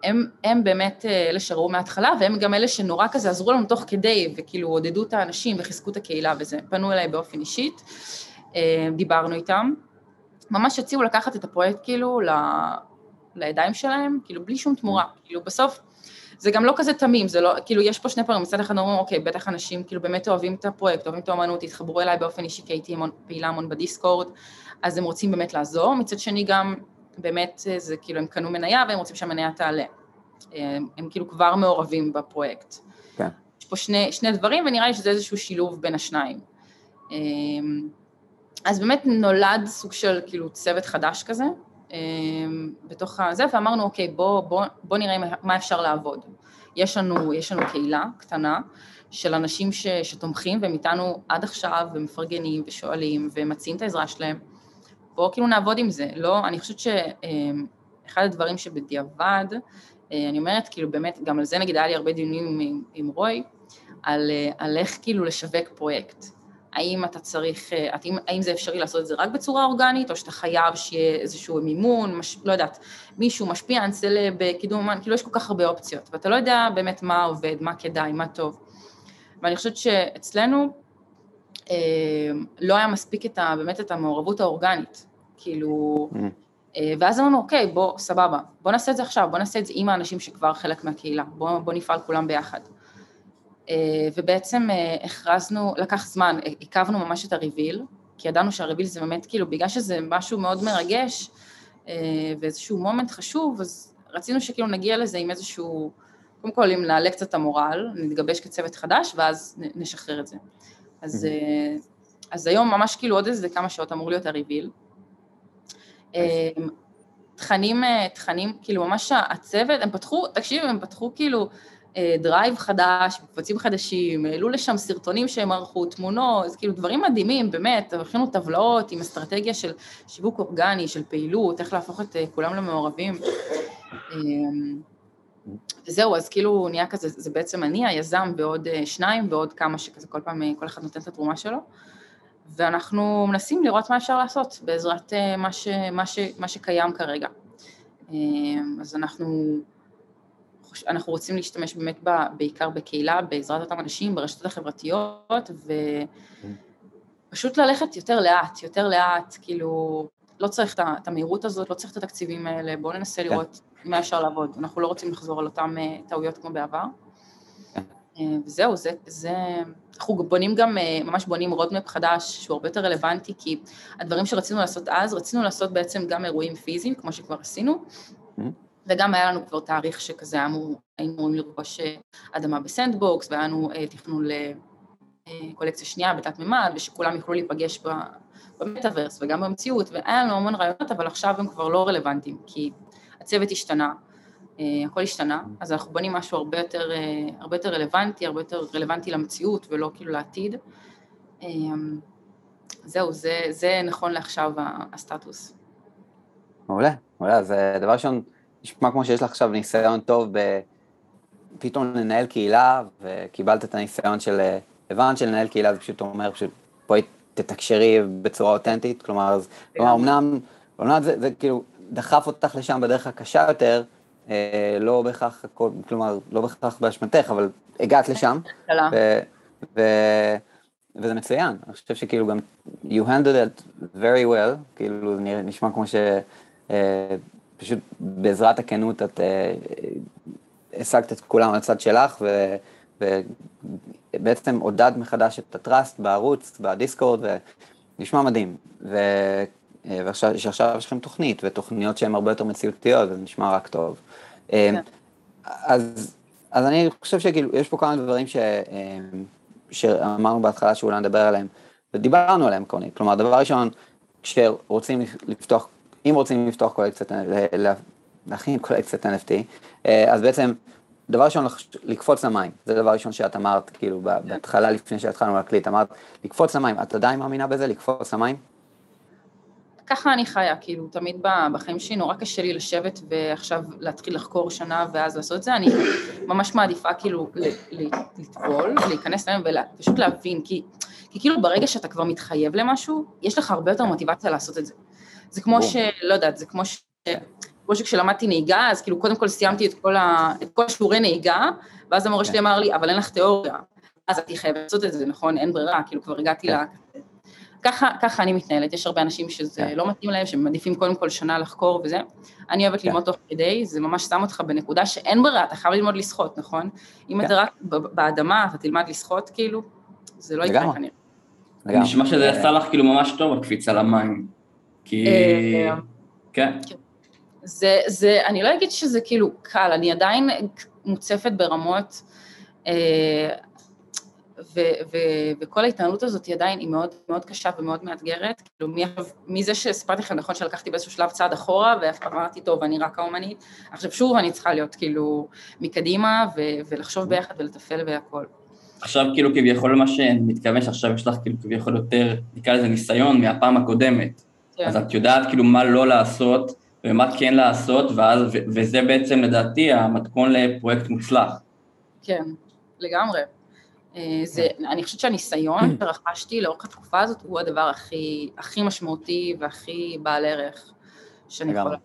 הם, הם באמת אה, אלה שראו מההתחלה, והם גם אלה שנורא כזה עזרו לנו תוך כדי, וכאילו עודדו את האנשים וחיזקו את הקהילה וזה. פנו אליי באופן אישית, אה, דיברנו איתם. ממש הציעו לקחת את הפרויקט כאילו ל, לידיים שלהם, כאילו בלי שום תמורה. כאילו בסוף, זה גם לא כזה תמים, זה לא, כאילו יש פה שני פעמים, מצד אחד אומרים, אוקיי, בטח אנשים כאילו באמת אוהבים את הפרויקט, אוהבים את האמנות, התחברו אליי באופן אישי, כי הייתי המון, פעילה המון בדיסקורד, אז הם רוצים באמת לעזור. מצד שני גם, באמת זה כאילו הם קנו מניה והם רוצים שהמניה תעלה. הם, הם כאילו כבר מעורבים בפרויקט. כן. יש פה שני, שני דברים ונראה לי שזה איזשהו שילוב בין השניים. אמ, אז באמת נולד סוג של כאילו צוות חדש כזה, בתוך הזה, ואמרנו, אוקיי, בוא, בוא, בוא נראה מה אפשר לעבוד. יש לנו, יש לנו קהילה קטנה של אנשים ש, שתומכים והם איתנו עד עכשיו ומפרגנים ושואלים ומציעים את העזרה שלהם. בואו כאילו נעבוד עם זה. לא, אני חושבת שאחד הדברים שבדיעבד, אני אומרת, כאילו באמת, גם על זה נגיד היה לי הרבה דיונים עם, עם רוי, על, על איך כאילו לשווק פרויקט. האם אתה צריך, האם, האם זה אפשרי לעשות את זה רק בצורה אורגנית, או שאתה חייב שיהיה איזשהו מימון, מש, לא יודעת, מישהו משפיע, סלב בקידום אומן, כאילו יש כל כך הרבה אופציות, ואתה לא יודע באמת מה עובד, מה כדאי, מה טוב. ואני חושבת שאצלנו אה, לא היה מספיק את ה, באמת את המעורבות האורגנית, כאילו, mm. אה, ואז אמרנו, אוקיי, בוא, סבבה, בוא נעשה את זה עכשיו, בוא נעשה את זה עם האנשים שכבר חלק מהקהילה, בוא, בוא נפעל כולם ביחד. אה, ובעצם אה, הכרזנו, לקח זמן, עיכבנו ממש את הריביל, כי ידענו שהריביל זה באמת כאילו, בגלל שזה משהו מאוד מרגש אה, ואיזשהו מומנט חשוב, אז רצינו שכאילו נגיע לזה עם איזשהו, קודם כל אם נעלה קצת המורל, נתגבש כצוות חדש ואז נשחרר את זה. אז, אז היום ממש כאילו עוד איזה כמה שעות אמור להיות ה reveal. תכנים, תכנים, כאילו ממש הצוות, הם פתחו, תקשיב, הם פתחו כאילו drive חדש, קבצים חדשים, העלו לשם סרטונים שהם ערכו, תמונות, כאילו דברים מדהימים, באמת, הכינו טבלאות עם אסטרטגיה של שיווק אורגני, של פעילות, איך להפוך את אה, כולם למעורבים. וזהו, אז כאילו נהיה כזה, זה בעצם אני, היזם, ועוד אה, שניים, ועוד כמה שכזה, כל פעם, אה, כל אחד נותן את התרומה שלו. ואנחנו מנסים לראות מה אפשר לעשות בעזרת מה, ש, מה, ש, מה שקיים כרגע. אז אנחנו אנחנו רוצים להשתמש באמת ב, בעיקר בקהילה, בעזרת אותם אנשים, ברשתות החברתיות, ופשוט ללכת יותר לאט, יותר לאט, כאילו, לא צריך את המהירות הזאת, לא צריך את התקציבים האלה, בואו ננסה כן. לראות מה אפשר לעבוד. אנחנו לא רוצים לחזור על אותן אה, טעויות כמו בעבר. כן. אה, וזהו, זה, זה, אנחנו בונים גם, אה, ממש בונים roadmap חדש שהוא הרבה יותר רלוונטי, כי הדברים שרצינו לעשות אז, רצינו לעשות בעצם גם אירועים פיזיים, כמו שכבר עשינו, וגם היה לנו כבר תאריך שכזה אמור, היינו אמורים לרכוש אדמה ב Sandbox, והיה לנו תכנון לקולקציה שנייה בתלת מימד, ושכולם יוכלו להיפגש במטאוורס וגם במציאות, והיה לנו המון רעיונות, אבל עכשיו הם כבר לא רלוונטיים, כי הצוות השתנה, הכל השתנה, אז אנחנו בונים משהו הרבה יותר, הרבה יותר רלוונטי, הרבה יותר רלוונטי למציאות ולא כאילו לעתיד. זהו, זה, זה נכון לעכשיו הסטטוס. מעולה, מעולה, אז דבר ראשון, נשמע כמו שיש לך עכשיו ניסיון טוב ב... פתאום לנהל קהילה, וקיבלת את הניסיון של, הבנת שלנהל קהילה זה פשוט אומר, פשוט בואי תתקשרי בצורה אותנטית, כלומר, אז, כלומר, אמנם, אמנם זה, זה כאילו דחף אותך לשם בדרך הקשה יותר, אה, לא בהכרח, כלומר, לא בהכרח באשמתך, אבל הגעת לשם, ו, ו, וזה מצוין, אני חושב שכאילו גם, you handled it very well, כאילו נשמע כמו ש... אה, פשוט בעזרת הכנות את אה, השגת את כולם על הצד שלך, ו, ובעצם עודד מחדש את הטראסט בערוץ, בדיסקורד, ונשמע מדהים. ו, אה, ועכשיו, שעכשיו יש לכם תוכנית, ותוכניות שהן הרבה יותר מציאותיות, זה נשמע רק טוב. אה, כן. אז, אז אני חושב שכאילו, יש פה כמה דברים ש, שאמרנו בהתחלה שאולי נדבר עליהם, ודיברנו עליהם, כלומר, דבר ראשון, כשרוצים לפתוח אם רוצים לפתוח קולקציית, להכין קולקציית NFT, אה, אז בעצם, דבר ראשון, לקפוץ למים, זה דבר ראשון שאת אמרת, כאילו, בהתחלה, לפני שהתחלנו להקליט, אמרת, לקפוץ למים, את עדיין מאמינה בזה, לקפוץ למים? ככה אני חיה, כאילו, תמיד בחיים שלי נורא קשה לי לשבת ועכשיו להתחיל לחקור שנה ואז לעשות את זה, אני ממש מעדיפה כאילו לטבול, להיכנס להם ופשוט להבין, כי, כי כאילו ברגע שאתה כבר מתחייב למשהו, יש לך הרבה יותר מוטיבציה לעשות את זה. זה כמו ש... לא יודעת, זה כמו ש... כמו שכשלמדתי נהיגה, אז כאילו קודם כל סיימתי את כל, ה... את כל שיעורי נהיגה, ואז המורה שלי כן. אמר לי, אבל אין לך תיאוריה. אז את חייבת לעשות את זה, נכון? אין ברירה, כאילו כבר הגעתי כן. ל... ככה, ככה אני מתנהלת, יש הרבה אנשים שזה כן. לא מתאים להם, שמעדיפים קודם כל שנה לחקור וזה. אני אוהבת ללמוד תוך כדי, זה ממש שם אותך בנקודה שאין ברירה, אתה חייב ללמוד לשחות, נכון? אם אתה רק באדמה, אתה תלמד לשחות, כאילו, זה לא יקרה כנראה. נשמע שזה עשה לך כאילו ממש טוב, הקפיצה למים. כי... אה, כן. זה, זה, אני לא אגיד שזה כאילו קל, אני עדיין מוצפת ברמות, אה, ו- ו- וכל ההתנהלות הזאת היא עדיין, היא מאוד, מאוד קשה ומאוד מאתגרת. כאילו, מזה שסיפרתי לכם נכון שלקחתי באיזשהו שלב צעד אחורה, ואמרתי, טוב, אני רק האומנית, עכשיו שוב אני צריכה להיות כאילו מקדימה, ו- ולחשוב ביחד ולתפעל והכל. עכשיו כאילו כביכול מה שאני מתכוון שעכשיו יש לך כאילו כביכול יותר, נקרא לזה ניסיון מהפעם הקודמת. כן. אז את יודעת כאילו מה לא לעשות ומה כן לעשות, ואז, ו- וזה בעצם לדעתי המתכון לפרויקט מוצלח. כן, לגמרי. אה, זה, אני חושבת שהניסיון שרכשתי לאורך התקופה הזאת הוא הדבר הכי, הכי משמעותי והכי בעל ערך שאני יכולה,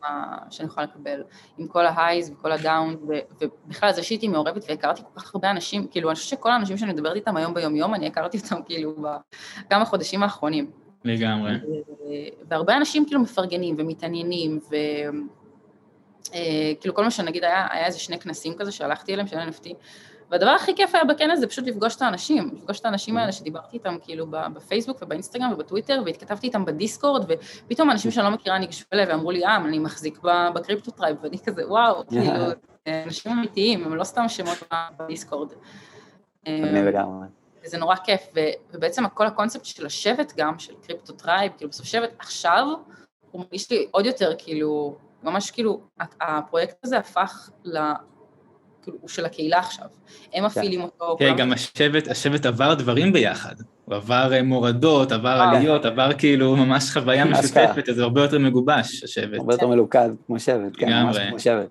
שאני יכולה לקבל, עם כל ההייז וכל הדאון, ובכלל זה שהייתי מעורבת והכרתי כל כך הרבה אנשים, כאילו אני חושבת שכל האנשים שאני מדברת איתם היום ביום יום, אני הכרתי אותם כאילו בכמה חודשים האחרונים. לגמרי. והרבה אנשים כאילו מפרגנים ומתעניינים, וכאילו אה, כל מה שנגיד היה, היה איזה שני כנסים כזה שהלכתי אליהם של NFT, והדבר הכי כיף היה בכנס זה פשוט לפגוש את האנשים, לפגוש את האנשים האלה שדיברתי איתם כאילו בפייסבוק ובאינסטגרם ובטוויטר והתכתבתי איתם בדיסקורד ופתאום אנשים שאני לא מכירה ניגשו אליי ואמרו לי, אה, אני מחזיק ב Crypto Tribe ואני כזה, וואו, כאילו, אנשים אמיתיים, הם לא סתם שמות בדיסקורד. אני לגמרי. וזה נורא כיף, ובעצם כל הקונספט של השבט גם, של Crypto Tribe, כאילו בסוף שבט עכשיו, הוא מרגיש לי עוד יותר כאילו, ממש כאילו, הפרויקט הזה הפך כאילו, הוא של הקהילה עכשיו, הם כן. מפעילים אותו. כן, גם השבט, השבט עבר דברים ביחד, הוא עבר אה, מורדות, עבר אה. עליות, עבר כאילו ממש חוויה משותפת, אז זה הרבה יותר מגובש, השבט. הרבה יותר מלוכד, כמו שבט, כן, ממש כמו שבט.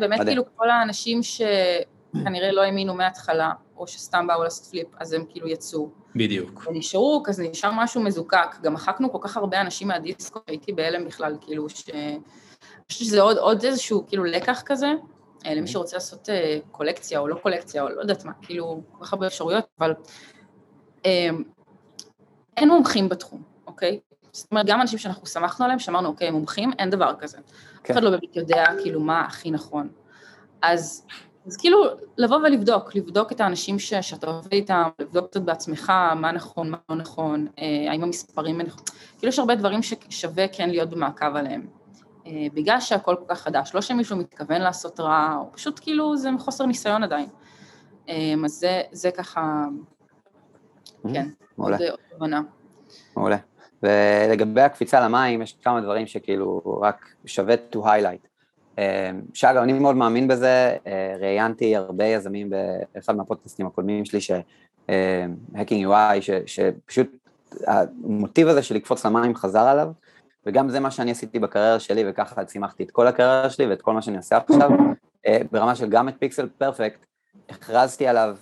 באמת כאילו כל האנשים שכנראה לא האמינו מההתחלה, או שסתם באו לעשות פליפ, אז הם כאילו יצאו. בדיוק. ונשארו, אז נשאר משהו מזוקק, גם מחקנו כל כך הרבה אנשים מהדיסקו, הייתי בהלם בכלל, כאילו, ש... אני חושבת שזה עוד, עוד איזשהו כאילו לקח כזה, אה, למי שרוצה לעשות אה, קולקציה או לא קולקציה או לא יודעת מה, כאילו כל כך הרבה אפשרויות, אבל אה, אין מומחים בתחום, אוקיי? זאת אומרת, גם אנשים שאנחנו שמחנו עליהם, שאמרנו, אוקיי, מומחים, אין דבר כזה. אף כן. אחד לא באמת יודע כאילו מה הכי נכון. אז, אז כאילו, לבוא ולבדוק, לבדוק את האנשים ש, שאתה עובד איתם, לבדוק קצת בעצמך, מה נכון, מה לא נכון, אה, האם המספרים, כאילו יש הרבה דברים ששווה כן להיות במעקב עליהם. אה, בגלל שהכל כל כך חדש, לא שמישהו מתכוון לעשות רע, או פשוט כאילו זה חוסר ניסיון עדיין. אה, אז זה, זה ככה, כן, מעולה. עוד הבנה. מעולה. ולגבי הקפיצה למים, יש כמה דברים שכאילו רק שווה to highlight. אה, שאגב, אני מאוד מאמין בזה, ראיינתי הרבה יזמים באחד מהפודקאסטים הקודמים שלי, ש-Hacking UI, שפשוט המוטיב הזה של לקפוץ למים חזר עליו, וגם זה מה שאני עשיתי בקריירה שלי, וככה צימחתי את כל הקריירה שלי ואת כל מה שאני עושה עכשיו, אה, ברמה של גם את פיקסל פרפקט, הכרזתי עליו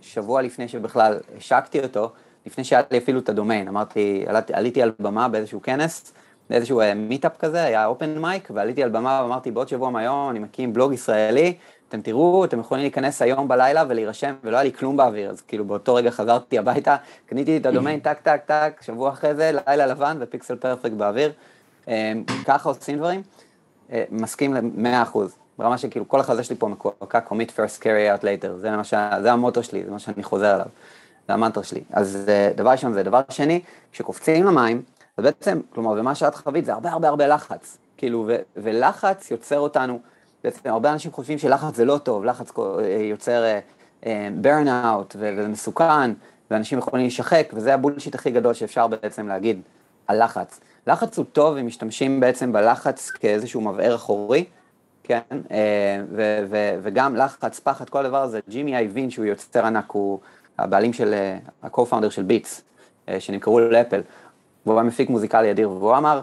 שבוע לפני שבכלל השקתי אותו, לפני שהיה לי אפילו את הדומיין, אמרתי, עליתי על במה באיזשהו כנס, באיזשהו meetup אה, כזה, היה open mic, ועליתי על במה ואמרתי, בעוד שבוע מהיום אני מקים בלוג ישראלי, אתם תראו, אתם יכולים להיכנס היום בלילה ולהירשם, ולא היה לי כלום באוויר, אז כאילו באותו רגע חזרתי הביתה, קניתי את הדומיין, טק, טק, טק, שבוע אחרי זה, לילה לבן ו Pixel Perfect באוויר. אמ, ככה עושים דברים, אה, מסכים למאה אחוז. ברמה שכאילו כל החזה שלי פה מקועקע, commit first, figure out later, זה, ש... זה המוטו שלי, זה מה שאני חוזר עליו, זה המנטרה שלי. אז אה, דבר ראשון זה. דבר שני, כשקופצים למים, אז בעצם, כלומר, ומה שאת חווית זה הרבה הרבה הרבה לחץ, כאילו, ו... ולחץ יוצר אותנו, בעצם הרבה אנשים חושבים שלחץ זה לא טוב, לחץ אה, יוצר burn out וזה מסוכן, ואנשים יכולים להישחק, וזה הבולשיט הכי גדול שאפשר בעצם להגיד על לחץ. לחץ הוא טוב אם משתמשים בעצם בלחץ כאיזשהו מבער אחורי, כן, אה, ו- ו- וגם לחץ, פחד, כל הדבר הזה, ג'ימי אייבין שהוא יוצר ענק, הוא הבעלים של, אה, ה-co-founder של ביטס, אה, שנמכרו לאפל, והוא היה מפיק מוזיקלי אדיר, והוא אמר,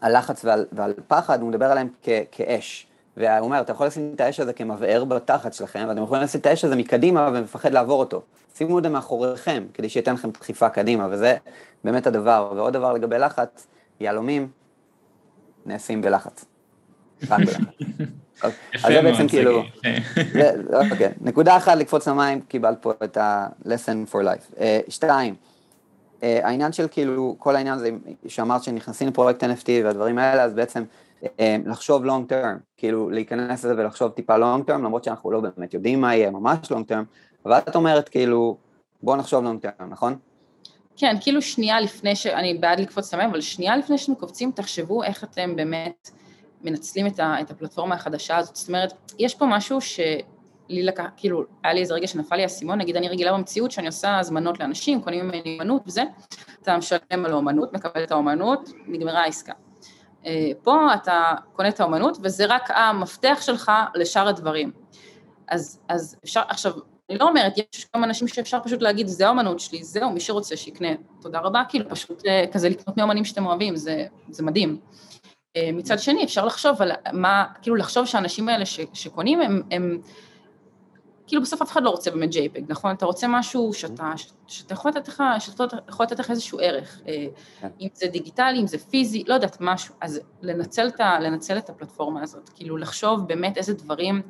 על לחץ ועל, ועל פחד, הוא מדבר עליהם כ- כאש. והוא אומר, אתה יכול לשים את האש הזה כמבער בתחת שלכם, ואתם יכולים לשים את האש הזה מקדימה ומפחד לעבור אותו. שימו את זה מאחוריכם, כדי שייתן לכם דחיפה קדימה, וזה באמת הדבר. ועוד דבר לגבי לחץ, יהלומים נעשים בלחץ. רק בלחץ. אז זה בעצם כאילו, אוקיי, נקודה אחת לקפוץ למים, קיבלת פה את ה-lesson for life. אה, שתיים, העניין של כאילו, כל העניין הזה שאמרת שנכנסים לפרויקט NFT והדברים האלה, אז בעצם אה, לחשוב long term, כאילו להיכנס לזה ולחשוב טיפה long term, למרות שאנחנו לא באמת יודעים מה יהיה ממש long term, אבל את אומרת כאילו, בוא נחשוב long term, נכון? כן, כאילו שנייה לפני ש... אני בעד לקפוץ למים, אבל שנייה לפני שאתם קופצים, תחשבו איך אתם באמת מנצלים את, ה... את הפלטפורמה החדשה הזאת. זאת אומרת, יש פה משהו ש... לי לקח, כאילו, היה לי איזה רגע שנפל לי האסימון, נגיד אני רגילה במציאות שאני עושה הזמנות לאנשים, קונים ממני אמנות וזה, אתה משלם על האמנות, מקבל את האמנות, נגמרה העסקה. אה, פה אתה קונה את האמנות, וזה רק המפתח שלך לשאר הדברים. אז, אז אפשר, עכשיו, אני לא אומרת, יש כמה אנשים שאפשר פשוט להגיד, זה האמנות שלי, זהו, מי שרוצה שיקנה, תודה רבה, כאילו, פשוט אה, כזה לקנות מאמנים שאתם אוהבים, זה, זה מדהים. אה, מצד שני, אפשר לחשוב על מה, כאילו לחשוב שהאנשים האלה ש, שקונים, הם, הם, כאילו בסוף אף אחד לא רוצה באמת JPEG, נכון? אתה רוצה משהו שאתה, שאתה יכול לתת לך, שאתה יכול לתת לך איזשהו ערך, אה, כן. אם זה דיגיטלי, אם זה פיזי, לא יודעת, משהו, אז לנצל את, לנצל את הפלטפורמה הזאת, כאילו לחשוב באמת איזה דברים,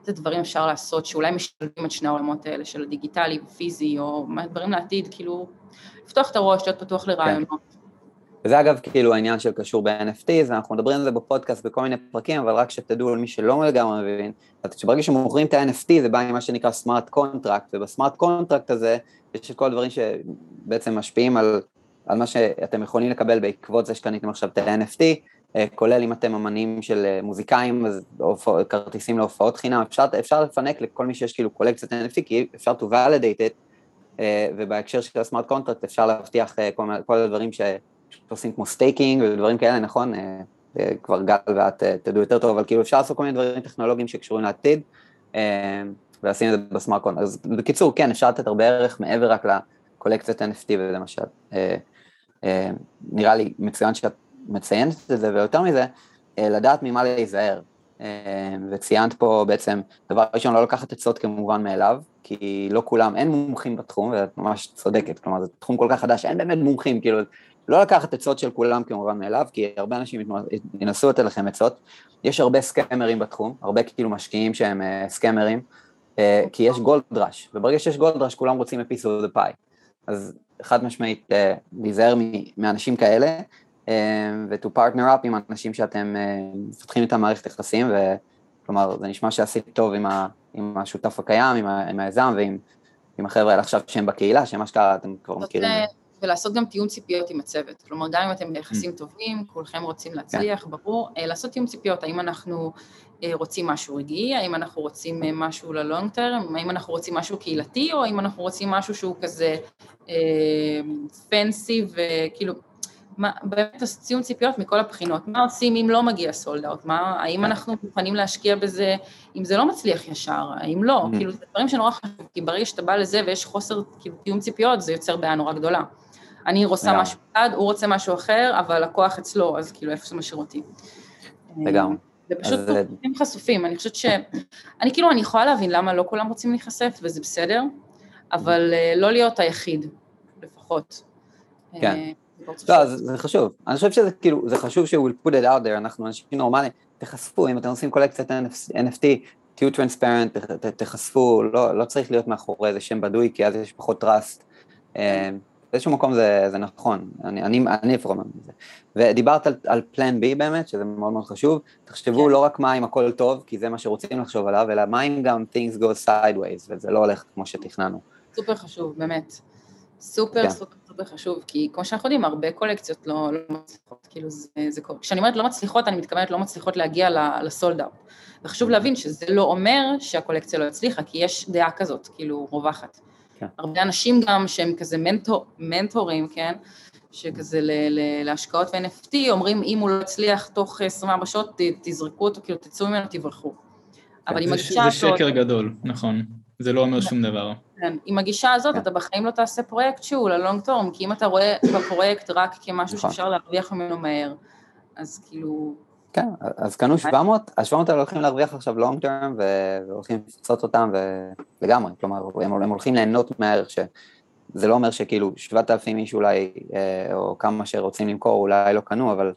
איזה דברים אפשר לעשות שאולי משלבים את שני העולמות האלה של הדיגיטלי ופיזי, או דברים לעתיד, כאילו, לפתוח את הראש, להיות פתוח לרעיונות. וזה אגב כאילו העניין של קשור ב-NFTs, אנחנו מדברים על זה בפודקאסט בכל מיני פרקים, אבל רק שתדעו על מי שלא לגמרי מבין, אז שברגע שמוכרים את ה-NFT זה בא עם מה שנקרא smart contract, וב smart contract הזה יש את כל הדברים שבעצם משפיעים על, על מה שאתם יכולים לקבל בעקבות זה שקניתם עכשיו את ה-NFT, אה, כולל אם אתם אמנים של אה, מוזיקאים, אז כרטיסים להופעות חינם, אפשר, אפשר לפנק לכל מי שיש כאילו קולקציית NFT, כי אפשר to validate it, אה, ובהקשר של ה smart contract אפשר להבטיח כל, כל הדברים ש... שעושים כמו staking ודברים כאלה, נכון? אה, אה, כבר גל ואת אה, תדעו יותר טוב, אבל כאילו אפשר לעשות כל מיני דברים טכנולוגיים שקשורים לעתיד, ולשים את זה ב smart contract. אז בקיצור, כן, אפשר לתת הרבה ערך מעבר רק לקולקציית NFT ולמשל. נראה לי מצוין שאת מציינת את זה, ויותר מזה, לדעת ממה להיזהר. וציינת פה בעצם, דבר ראשון, לא לקחת עצות כמובן מאליו, כי לא כולם, אין מומחים בתחום, ואת ממש צודקת, כלומר זה תחום כל כך חדש, אין באמת מומחים, כאילו לא לקחת עצות של כולם כמובן מאליו, כי הרבה אנשים ינסו לתת לכם עצות. יש הרבה סקמרים בתחום, הרבה כאילו משקיעים שהם uh, סקמרים, uh, כי יש גולד ראש, וברגע שיש גולד ראש כולם רוצים a piece of the pie. אז חד משמעית uh, להיזהר מאנשים כאלה, uh, ו-to partner up עם אנשים שאתם uh, מפתחים איתם מערכת יחסים, וכלומר זה נשמע שעשית טוב עם, ה, עם השותף הקיים, עם, ה, עם היזם ועם עם החבר'ה האלה עכשיו שהם בקהילה, שמה שקרה אתם כבר מכירים. ולעשות גם תיאום ציפיות עם הצוות. כלומר, גם אם אתם ביחסים mm. טובים, כולכם רוצים להצליח, כן. ברור, אה, לעשות תיאום ציפיות, האם אנחנו אה, רוצים משהו רגעי, האם אנחנו רוצים אה, משהו ללונג טרם, האם אנחנו רוצים משהו קהילתי, או האם אנחנו רוצים משהו שהוא כזה פנסי וכאילו, מה, באמת ציון ציפיות מכל הבחינות, מה עושים אם לא מגיע סולד אאוט, האם אנחנו מוכנים להשקיע בזה אם זה לא מצליח ישר, האם לא, mm. כאילו זה דברים שנורא חשוב, כי ברגע שאתה בא לזה ויש חוסר כאילו תיאום ציפיות, זה יוצר בעיה נורא גדולה. אני רוצה משהו אחד, הוא רוצה משהו אחר, אבל הכוח אצלו, אז כאילו איפה זה משאיר אותי. לגמרי. זה פשוט פרטים חשופים, אני חושבת ש... אני כאילו, אני יכולה להבין למה לא כולם רוצים להיחשף, וזה בסדר, אבל אה, לא להיות היחיד, לפחות. כן. אה, לא, זה חשוב. אני חושב שזה כאילו, זה חשוב שהוא will put it out there, אנחנו אנשים נורמליים, תחשפו, אם אתם עושים קולקציית NFT, תהיו טרנספרנט, תחשפו, לא, לא צריך להיות מאחורי איזה שם בדוי, כי אז יש פחות trust. באיזשהו מקום זה, זה נכון, אני, אני, אני לפחות מאמין בזה. ודיברת על, על פלן בי באמת, שזה מאוד מאוד חשוב, תחשבו כן. לא רק מה אם הכל טוב, כי זה מה שרוצים לחשוב עליו, אלא מה אם גם things go sideways, וזה לא הולך כמו שתכננו. סופר חשוב, באמת. סופר כן. סופר סופר חשוב, כי כמו שאנחנו יודעים, הרבה קולקציות לא, לא מצליחות, כאילו זה, זה קורה. כשאני אומרת לא מצליחות, אני מתכוונת לא מצליחות להגיע לסולד אאוט. וחשוב להבין שזה לא אומר שהקולקציה לא הצליחה, כי יש דעה כזאת, כאילו, רווחת. כן. הרבה אנשים גם שהם כזה מנטור, מנטורים, כן? שכזה ל, ל, להשקעות ו-NFT, אומרים אם הוא לא יצליח תוך 24 שעות, תזרקו אותו, כאילו תצאו ממנו, תברחו. כן, אבל עם הגישה הזאת... זה שקר גדול, נכון. זה לא אומר שום דבר. כן, עם הגישה הזאת כן. אתה בחיים לא תעשה פרויקט שהוא ללונג טורם, כי אם אתה רואה בפרויקט רק כמשהו נכון. שאפשר להרוויח ממנו מהר, אז כאילו... כן, אז קנו 700, ה-700 האלה הולכים להרוויח עכשיו לונג טרם והולכים לפצות אותם לגמרי, כלומר הם, הם הולכים ליהנות מהערך שזה לא אומר שכאילו 7,000 איש אולי, אה, או כמה שרוצים למכור אולי לא קנו, אבל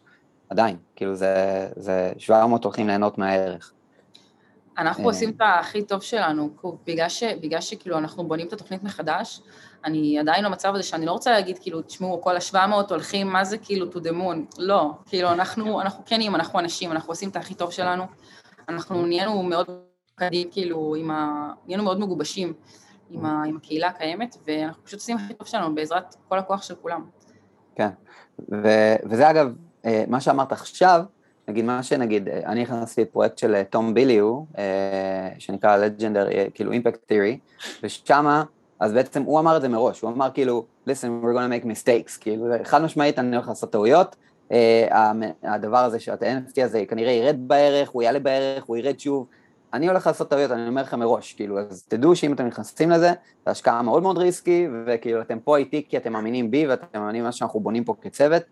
עדיין, כאילו זה, זה 700 הולכים ליהנות מהערך. אנחנו עושים את הכי טוב שלנו, בגלל, ש, בגלל שכאילו אנחנו בונים את התוכנית מחדש, אני עדיין במצב הזה שאני לא רוצה להגיד, כאילו, תשמעו, כל ה-700 הולכים, מה זה כאילו to the moon? לא, כאילו, אנחנו, אנחנו כנים, אנחנו אנשים, אנחנו עושים את הכי טוב שלנו, אנחנו נהיינו מאוד קדים, כאילו, עם ה... נהיינו מאוד מגובשים עם, ה... עם הקהילה הקיימת, ואנחנו פשוט עושים הכי טוב שלנו בעזרת כל הכוח של כולם. כן, ו... וזה אגב, אה, מה שאמרת עכשיו, נגיד מה שנגיד, אני נכנסתי לפרויקט של תום ביליו, שנקרא Legendary, כאילו Impact Theory, ושמה, אז בעצם הוא אמר את זה מראש, הוא אמר כאילו, listen, we're gonna make mistakes, כאילו, חד משמעית אני הולך לעשות טעויות, הדבר הזה, שה-NFT הזה כנראה ירד בערך, הוא יעלה בערך, הוא ירד שוב, אני הולך לעשות טעויות, אני אומר לכם מראש, כאילו, אז תדעו שאם אתם נכנסים לזה, זו השקעה מאוד מאוד risky, וכאילו אתם פה איתי כי אתם מאמינים בי ואתם מאמינים במה שאנחנו בונים פה כצוות,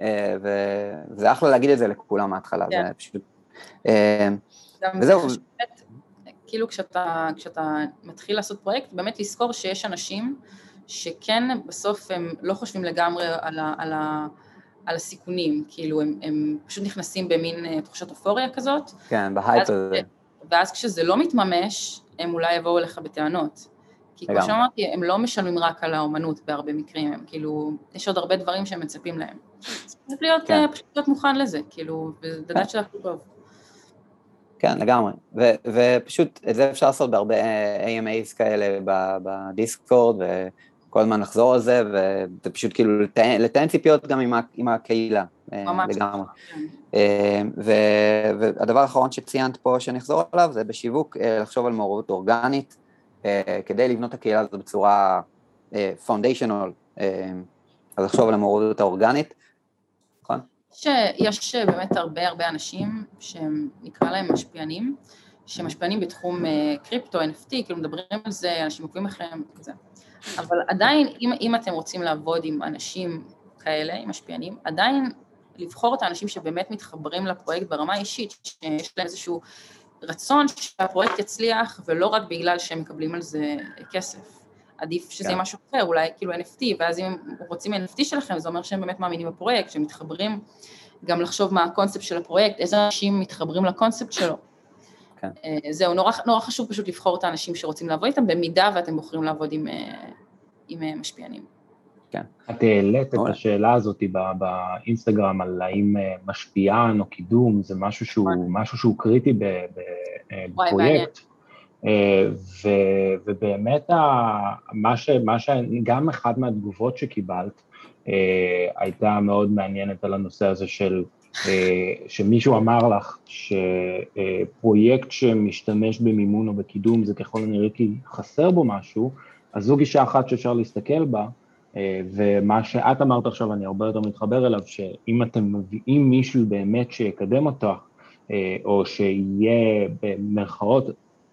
אה, וזה אחלה להגיד את זה לכולם מההתחלה, yeah. זה כן. פשוט... אה, וזהו. כאילו כשאתה, כשאתה מתחיל לעשות פרויקט, באמת לזכור שיש אנשים שכן בסוף הם לא חושבים לגמרי על, ה, על, ה, על הסיכונים, כאילו הם, הם פשוט נכנסים במין אה, תחושת אופוריה כזאת. כן, בהייפ הזה. ואז כשזה לא מתממש, הם אולי יבואו אליך בטענות. כי כמו שאמרתי, הם לא משלמים רק על האומנות בהרבה מקרים, הם כאילו, יש עוד הרבה דברים שהם מצפים להם. צריך להיות, כן. אה, פשוט להיות מוכן לזה, כאילו, ולדעת כן. שזה הכי טוב. כן, לגמרי. ו- ופשוט, את זה אפשר לעשות בהרבה אה, AMAs כאלה בדיסקורד, וכל הזמן לחזור על זה, וזה פשוט כאילו לתאם ציפיות גם עם, ה- עם הקהילה. אה, ממש. לגמרי. כן. והדבר האחרון שציינת פה, שאני אחזור עליו, זה בשיווק, לחשוב על מעורבות אורגנית. אה, כדי לבנות את הקהילה הזאת בצורה פונדיישנול, אה, אה, אז לחשוב על המעורבות האורגנית, נכון? שיש באמת הרבה הרבה אנשים שהם נקרא להם משפיענים, שמשפיענים בתחום קריפטו, NFT, כאילו מדברים על זה, אנשים עוקבים לכם, כזה. אבל עדיין, אם, אם אתם רוצים לעבוד עם אנשים כאלה, עם משפיענים, עדיין לבחור את האנשים שבאמת מתחברים לפרויקט ברמה האישית, שיש להם איזשהו רצון שהפרויקט יצליח, ולא רק בגלל שהם מקבלים על זה כסף. עדיף שזה יהיה כן. משהו אחר, אולי כאילו NFT, ואז אם הם רוצים NFT שלכם, זה אומר שהם באמת מאמינים בפרויקט, שהם מתחברים, גם לחשוב מה הקונספט של הפרויקט, איזה אנשים מתחברים לקונספט שלו. כן. אה, זהו, נורא, נורא חשוב פשוט לבחור את האנשים שרוצים לעבוד איתם, במידה ואתם בוחרים לעבוד עם, אה, עם אה, משפיענים. כן. את העלית את השאלה הזאת באינסטגרם על האם משפיען או קידום זה משהו שהוא. משהו שהוא קריטי בפרויקט. אה, ו, ובאמת מה, ש, מה ש... גם אחד מהתגובות שקיבלת אה, הייתה מאוד מעניינת על הנושא הזה של שמישהו אמר לך שפרויקט שמשתמש במימון או בקידום זה ככל הנראה כי חסר בו משהו, אז זו גישה אחת שאפשר להסתכל בה, אה, ומה שאת אמרת עכשיו, אני הרבה יותר מתחבר אליו, שאם אתם מביאים מישהו באמת שיקדם אותך, אה, או שיהיה במרכאות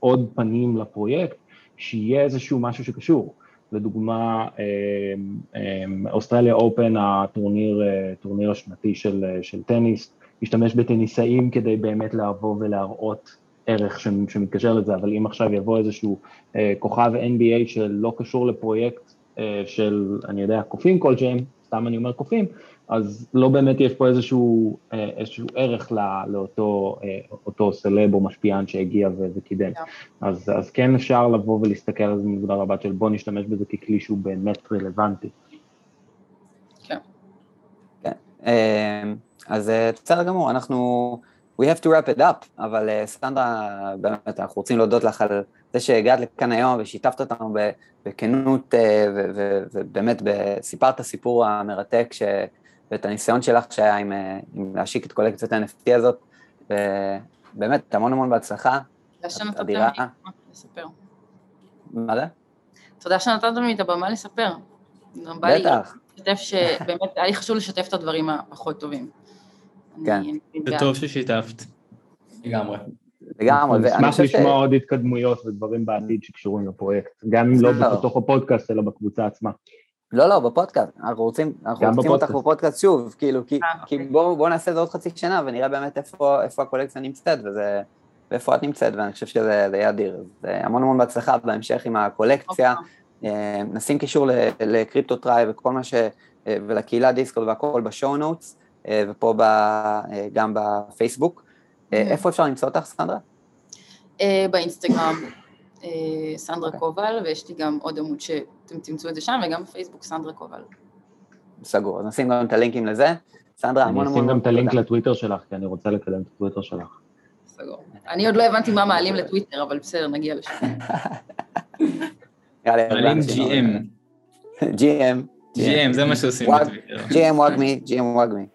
עוד פנים לפרויקט, שיהיה איזשהו משהו שקשור. לדוגמה, אה, אוסטרליה אופן, הטורניר, טורניר השנתי של, של טניס, משתמש בטניסאים כדי באמת לבוא ולהראות ערך שמתקשר לזה, אבל אם עכשיו יבוא איזשהו כוכב NBA שלא קשור לפרויקט אה, של, אני יודע, קופים כלשהם, סתם אני אומר קופים, אז לא באמת יש פה איזשהו, אה, איזשהו ערך לאותו אה, אותו סלב או משפיען שהגיע וקידם. Yeah. אז, אז כן אפשר לבוא ולהסתכל על זה מנקודה רבת של בוא נשתמש בזה ככלי שהוא באמת רלוונטי. כן. כן. אז בסדר גמור, אנחנו... We have to wrap it up, אבל סנדרה, באמת, אנחנו רוצים להודות לך על זה שהגעת לכאן היום ושיתפת אותנו בכנות אה, ובאמת סיפרת את הסיפור המרתק ש... ואת הניסיון שלך שהיה עם, אה, עם להשיק את קולקציית ה-NFT הזאת, ובאמת המון המון בהצלחה. תודה שנתת לי לספר. מה זה? תודה שנתת לי את הבמה לספר. בטח. לשתף שבאמת היה לי חשוב לשתף את הדברים הפחות טובים. כן. זה טוב ששיתפת. לגמרי. לגמרי. נשמח לשמוע עוד התקדמויות ודברים בעתיד שקשורים לפרויקט, גם אם לא בתוך הפודקאסט, אלא בקבוצה עצמה. לא, לא, בפודקאסט, אנחנו רוצים, אנחנו רוצים אותך בפודקאסט שוב, כאילו, כי, אה, כי אוקיי. בואו בוא נעשה את זה עוד חצי שנה ונראה באמת איפה, איפה הקולקציה נמצאת וזה, ואיפה את נמצאת, ואני חושב שזה יהיה אדיר. אז המון המון בהצלחה בהמשך עם הקולקציה, אוקיי. אה, נשים קישור ל Crypto Tribe וכל מה ש... אה, ולקהילה דיסקורד והכל ב show notes, ופה ב, גם בפייסבוק. אה, איפה אפשר למצוא אותך, סנדרה? אה, באינסטגרם אה, סנדרה אוקיי. קובל, ויש לי גם עוד עמוד שאתם תמצאו את זה שם, וגם בפייסבוק סנדרה קובל. סגור, אז נשים גם את הלינקים לזה. סנדרה, המון המון... אני אשים גם את הלינק לטוויטר שלך, כי אני רוצה לקדם את הטוויטר שלך. סגור. אני עוד לא הבנתי מה מעלים לטוויטר, אבל בסדר, נגיע לשם. מעלים GM. GM. GM, זה מה שעושים בטוויטר. GM WAGMI, GM WAGMI.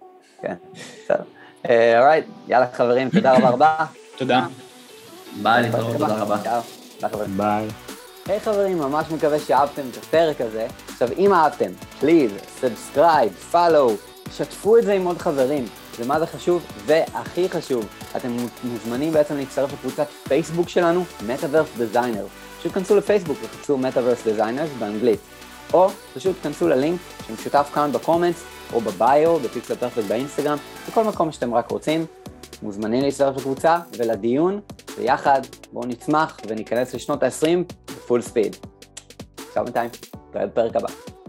כן, בסדר. alright, יאללה חברים, תודה רבה רבה. תודה. ביי, להתראות, תודה רבה. ביי. היי חברים, ממש מקווה שאהבתם את הפרק הזה. עכשיו, אם אהבתם, please, subscribe, follow, שתפו את זה עם עוד חברים. ומה זה חשוב? והכי חשוב, אתם מוזמנים בעצם להצטרף לקבוצת פייסבוק שלנו, Metaverse Designer. פשוט כנסו לפייסבוק וחפשו Metaverse Designers באנגלית. או פשוט כנסו ללינק שמשותף כאן בקומנטס, או בביו, בפיקסל פרפקט באינסטגרם, בכל מקום שאתם רק רוצים. מוזמנים להצטרף לקבוצה ולדיון, ויחד בואו נצמח וניכנס לשנות ה-20 בפול ספיד. עכשיו בינתיים, נתראה בפרק הבא.